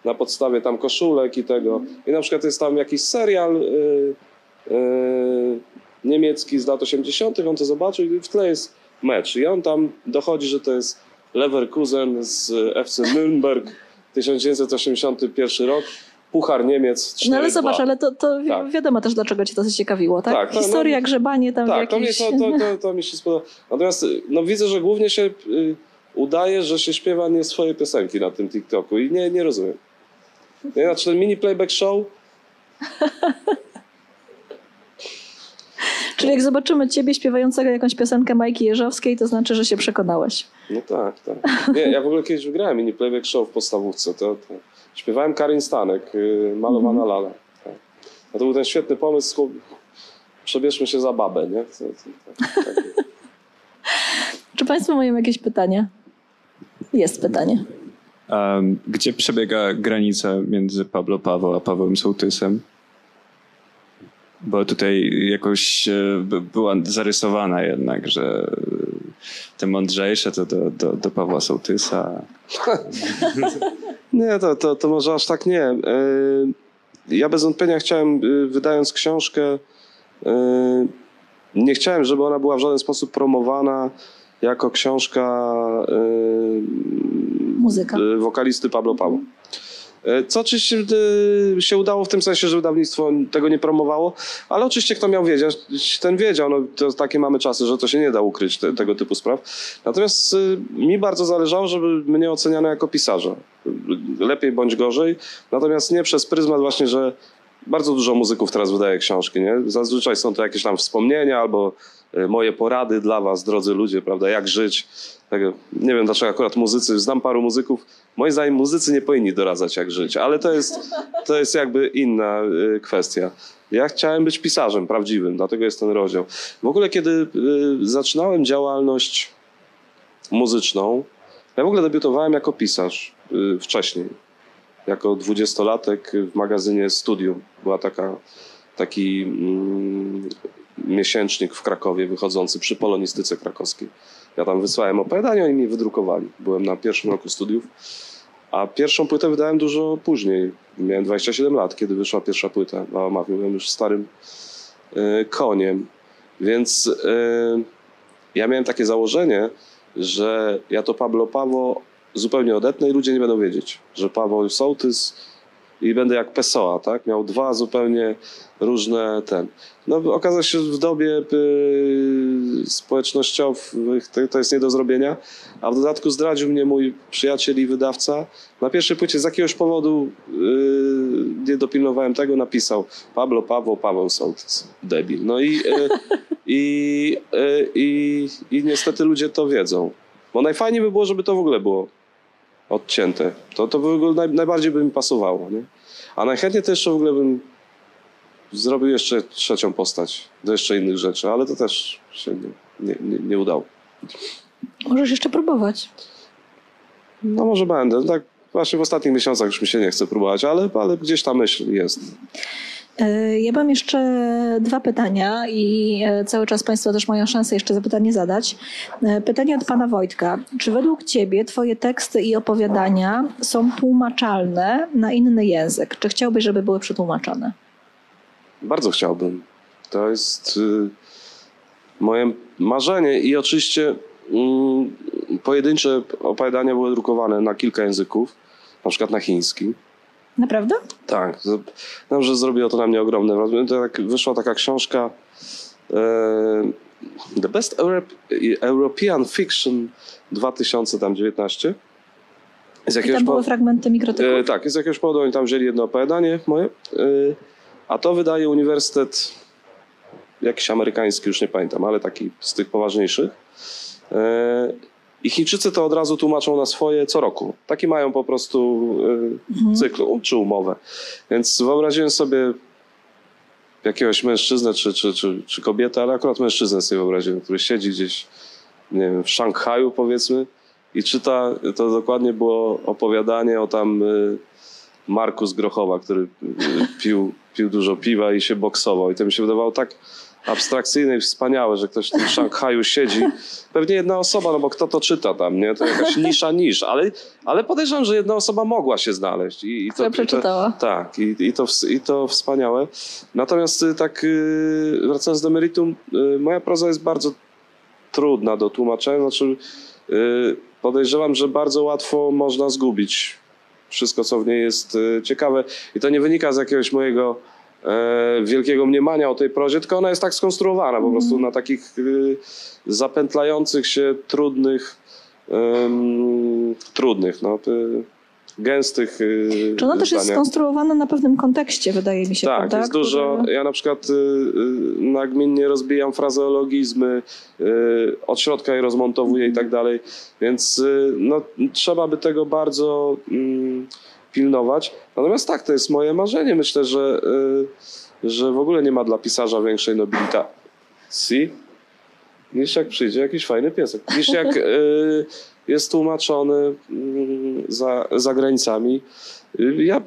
Speaker 2: Na podstawie tam koszulek i tego. I na przykład jest tam jakiś serial y, y, niemiecki z lat 80., on to zobaczył i w tle jest mecz. I on tam dochodzi, że to jest Leverkusen z FC Nürnberg 1981 rok. Puchar Niemiec 4
Speaker 1: No ale zobacz, ale to, to
Speaker 2: Tak.
Speaker 1: wiadomo też, dlaczego cię to zaciekawiło, tak?
Speaker 2: Tak, no,
Speaker 1: Historia,
Speaker 2: no,
Speaker 1: grzebanie tam
Speaker 2: Tak, to, mnie,
Speaker 1: jakichś...
Speaker 2: to, to, to, to mi się spodoba. Natomiast no, widzę, że głównie się y, udaje, że się śpiewa nie swoje piosenki na tym TikToku i nie, nie rozumiem. Nie, Znaczy ten mini playback show,
Speaker 1: Czyli jak zobaczymy ciebie śpiewającego jakąś piosenkę Majki Jeżowskiej, to znaczy, że się przekonałeś.
Speaker 2: no tak, tak. Nie, ja w ogóle kiedyś wygrałem mini playback show w podstawówce. To, to śpiewałem Karin Stanek, y, Malowana Lala. Tak. A to był ten świetny pomysł, przebierzmy się za babę, nie? To, to, tak, tak.
Speaker 1: Czy państwo mają jakieś pytania? Jest pytanie.
Speaker 4: Um, gdzie przebiega granica między Pablo Paweł a Pawłem Sołtysem? Bo tutaj jakoś e, by- była zarysowana jednak, że te mądrzejsze to do, do, do Pawła Sołtysa.
Speaker 2: Nie, to, to, to może aż tak nie. Yy, Ja bez wątpienia chciałem, yy, wydając książkę, nie chciałem, żeby ona była w żaden sposób promowana jako książka
Speaker 1: Muzyka.
Speaker 2: wokalisty Pablo Pablo. Yy, Co oczywiście yy, się udało w tym sensie, że wydawnictwo tego nie promowało, ale oczywiście kto miał wiedzieć, ten wiedział. No, to takie mamy czasy, że to się nie da ukryć te, tego typu spraw. Natomiast y, mi bardzo zależało, żeby mnie oceniano jako pisarza. Lepiej bądź gorzej. Natomiast nie przez pryzmat właśnie, że bardzo dużo muzyków teraz wydaje książki, nie? Zazwyczaj są to jakieś tam wspomnienia albo y, moje porady dla was, drodzy ludzie, prawda, jak żyć. Tego, nie wiem dlaczego akurat muzycy, znam paru muzyków. Moim zdaniem muzycy nie powinni doradzać jak żyć, ale to jest, to jest jakby inna y, kwestia. Ja chciałem być pisarzem prawdziwym, dlatego jest ten rozdział. W ogóle kiedy y, zaczynałem działalność muzyczną, ja w ogóle debiutowałem jako pisarz wcześniej. Jako dwudziestolatek w magazynie Studium. Była taka, taki mm, miesięcznik w Krakowie wychodzący przy polonistyce krakowskiej. Ja tam wysłałem opowiadania i mi wydrukowali. Byłem na pierwszym roku studiów. A pierwszą płytę wydałem dużo później. Miałem 27 lat, kiedy wyszła pierwsza płyta na Omawiu. Byłem już starym y, koniem. Więc y, ja miałem takie założenie, że ja to Pablo Paweł zupełnie odetnę i ludzie nie będą wiedzieć, że Paweł Sołtys i będę jak Pessoa, tak? Miał dwa zupełnie różne ten. No okazało się, w dobie y, społecznościowych to, jest nie do zrobienia, a w dodatku zdradził mnie mój przyjaciel i wydawca. Na pierwszej płycie z jakiegoś powodu y, nie dopilnowałem tego, napisał Pablo Paweł, Paweł Sołtys. Debil. No i, y, i, y, i, i niestety ludzie to wiedzą. Bo najfajniej by było, żeby to w ogóle było odcięte. To, to by ogóle naj, najbardziej by mi pasowało. Nie? A najchętniej to jeszcze w ogóle bym zrobił jeszcze trzecią postać do jeszcze innych rzeczy, ale to też się nie, nie, nie, nie udało.
Speaker 1: Możesz jeszcze próbować.
Speaker 2: No może będę. Tak właśnie w ostatnich miesiącach już mi się nie chce próbować, ale, ale gdzieś ta myśl jest.
Speaker 1: E, Ja mam jeszcze dwa pytania i e, cały czas Państwo też mają szansę jeszcze zapytanie zadać. E, Pytanie od Pana Wojtka. Czy według Ciebie Twoje teksty i opowiadania są tłumaczalne na inny język? Czy chciałbyś, żeby były przetłumaczone?
Speaker 2: Bardzo chciałbym. To jest y, moje marzenie i oczywiście mm, pojedyncze opowiadania były drukowane na kilka języków, na przykład na chiński.
Speaker 1: Naprawdę?
Speaker 2: Tak, wiem, że zrobiło to na mnie ogromne wrażenie. Tak, wyszła taka książka e, The Best Europe, European Fiction 2019. Z
Speaker 1: I tam były fragmenty mikrotyków?
Speaker 2: E, tak, z jakiegoś powodu oni tam wzięli jedno opowiadanie moje, e, a to wydaje uniwersytet jakiś amerykański, już nie pamiętam, ale taki z tych poważniejszych. E, I Chińczycy to od razu tłumaczą na swoje co roku. Taki mają po prostu e, cykl um, czy umowę. Więc wyobraziłem sobie jakiegoś mężczyznę czy, czy, czy, czy kobietę, ale akurat mężczyznę sobie wyobraziłem, który siedzi gdzieś nie wiem, w Szanghaju powiedzmy i czyta, to dokładnie było opowiadanie o tam y, Marku z Grochowa, który y, pił pił dużo piwa i się boksował. I to mi się wydawało tak abstrakcyjne i wspaniałe, że ktoś w tym Szanghaju siedzi. Pewnie jedna osoba, no bo kto to czyta tam, nie? To jakaś nisza nisz, ale, ale podejrzewam, że jedna osoba mogła się znaleźć. I, i to,
Speaker 1: Która
Speaker 2: i to,
Speaker 1: przeczytała.
Speaker 2: tak, i, i, to, i to wspaniałe. Natomiast y, tak y, wracając do meritum, y, moja proza jest bardzo trudna do tłumaczenia. Znaczy, podejrzewam, że bardzo łatwo można zgubić wszystko, co w niej jest ciekawe. I to nie wynika z jakiegoś mojego wielkiego mniemania o tej prozie, tylko ona jest tak skonstruowana po prostu na takich y, zapętlających się, trudnych, em, trudnych, no, y, gęstych y,
Speaker 1: Czy ona też jest skonstruowana na pewnym kontekście, wydaje mi się,
Speaker 2: Tak,
Speaker 1: prawda?
Speaker 2: jest dużo.
Speaker 1: Który-
Speaker 2: Ja na przykład nagminnie rozbijam frazeologizmy, od środka je rozmontowuję i tak dalej, więc no, trzeba by tego bardzo mm, pilnować. Natomiast tak, to jest moje marzenie. Myślę, że, y, że w ogóle nie ma dla pisarza większej nobilitacji niż jak przyjdzie jakiś fajny piesek. Niż jak y, jest tłumaczony mm, za, za granicami. Y, Ja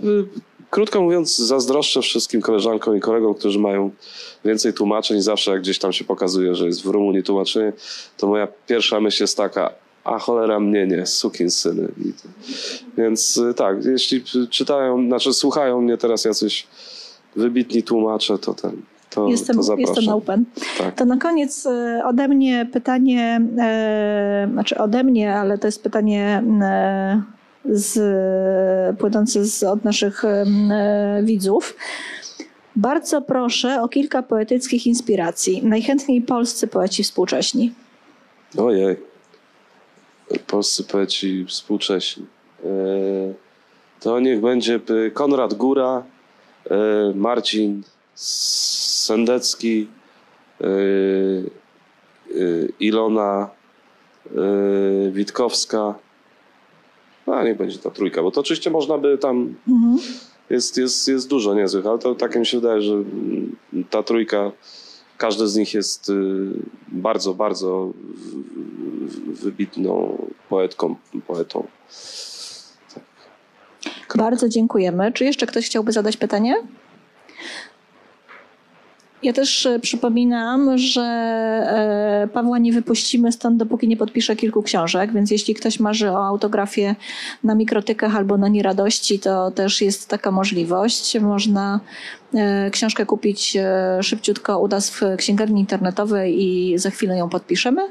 Speaker 2: krótko mówiąc, zazdroszczę wszystkim koleżankom i kolegom, którzy mają więcej tłumaczeń. Zawsze jak gdzieś tam się pokazuje, że jest w Rumunii tłumaczenie, to moja pierwsza myśl jest taka, a cholera mnie nie, sukin syny. I to- Więc y, tak, jeśli czytają, znaczy słuchają mnie teraz jacyś wybitni tłumacze, to ten, to,
Speaker 1: Jestem,
Speaker 2: to
Speaker 1: jestem open.
Speaker 2: Tak.
Speaker 1: To na koniec e, ode mnie pytanie, e, znaczy ode mnie, ale to jest pytanie e, z, płynące z, od naszych e, widzów. Bardzo proszę o kilka poetyckich inspiracji. Najchętniej polscy poeci współcześni.
Speaker 2: Ojej. Polscy poeci współcześni. E, To niech będzie Konrad Góra, e, Marcin Sendecki, e, Ilona Witkowska. A niech będzie ta trójka, bo to oczywiście można by tam
Speaker 1: Mhm.
Speaker 2: jest, jest, jest dużo niezłych, ale to tak mi się wydaje, że ta trójka, każdy z nich jest y, bardzo, bardzo wybitną poetką, poetą.
Speaker 1: Bardzo dziękujemy. Czy jeszcze ktoś chciałby zadać pytanie? Ja też e, przypominam, że e, Pawła nie wypuścimy stąd, dopóki nie podpisze kilku książek, więc jeśli ktoś marzy o autografię na mikrotykach albo na nieradości, to też jest taka możliwość. Można książkę kupić e, szybciutko u nas w księgarni internetowej i za chwilę ją podpiszemy.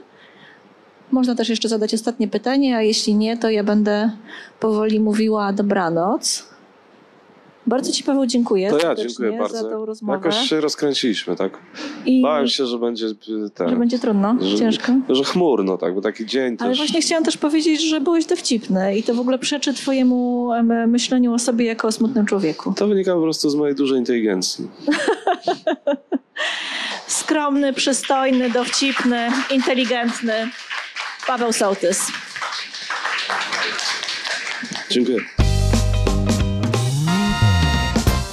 Speaker 1: Można też jeszcze zadać ostatnie pytanie, a jeśli nie, to ja będę powoli mówiła dobranoc. Bardzo Ci, Paweł, dziękuję.
Speaker 2: To ja dziękuję bardzo.
Speaker 1: Za tą rozmowę.
Speaker 2: Jakoś się rozkręciliśmy, tak?
Speaker 1: I
Speaker 2: Bałem się, że będzie y, ten,
Speaker 1: że będzie trudno,
Speaker 2: że-
Speaker 1: ciężko.
Speaker 2: że chmurno, tak, bo taki dzień
Speaker 1: Ale
Speaker 2: też.
Speaker 1: właśnie chciałam też powiedzieć, że byłeś dowcipny i to w ogóle przeczy Twojemu em, myśleniu o sobie jako o smutnym człowieku.
Speaker 2: To wynika po prostu z mojej dużej inteligencji.
Speaker 1: Skromny, przystojny, dowcipny, inteligentny Paweł Sołtys.
Speaker 2: Dziękuję.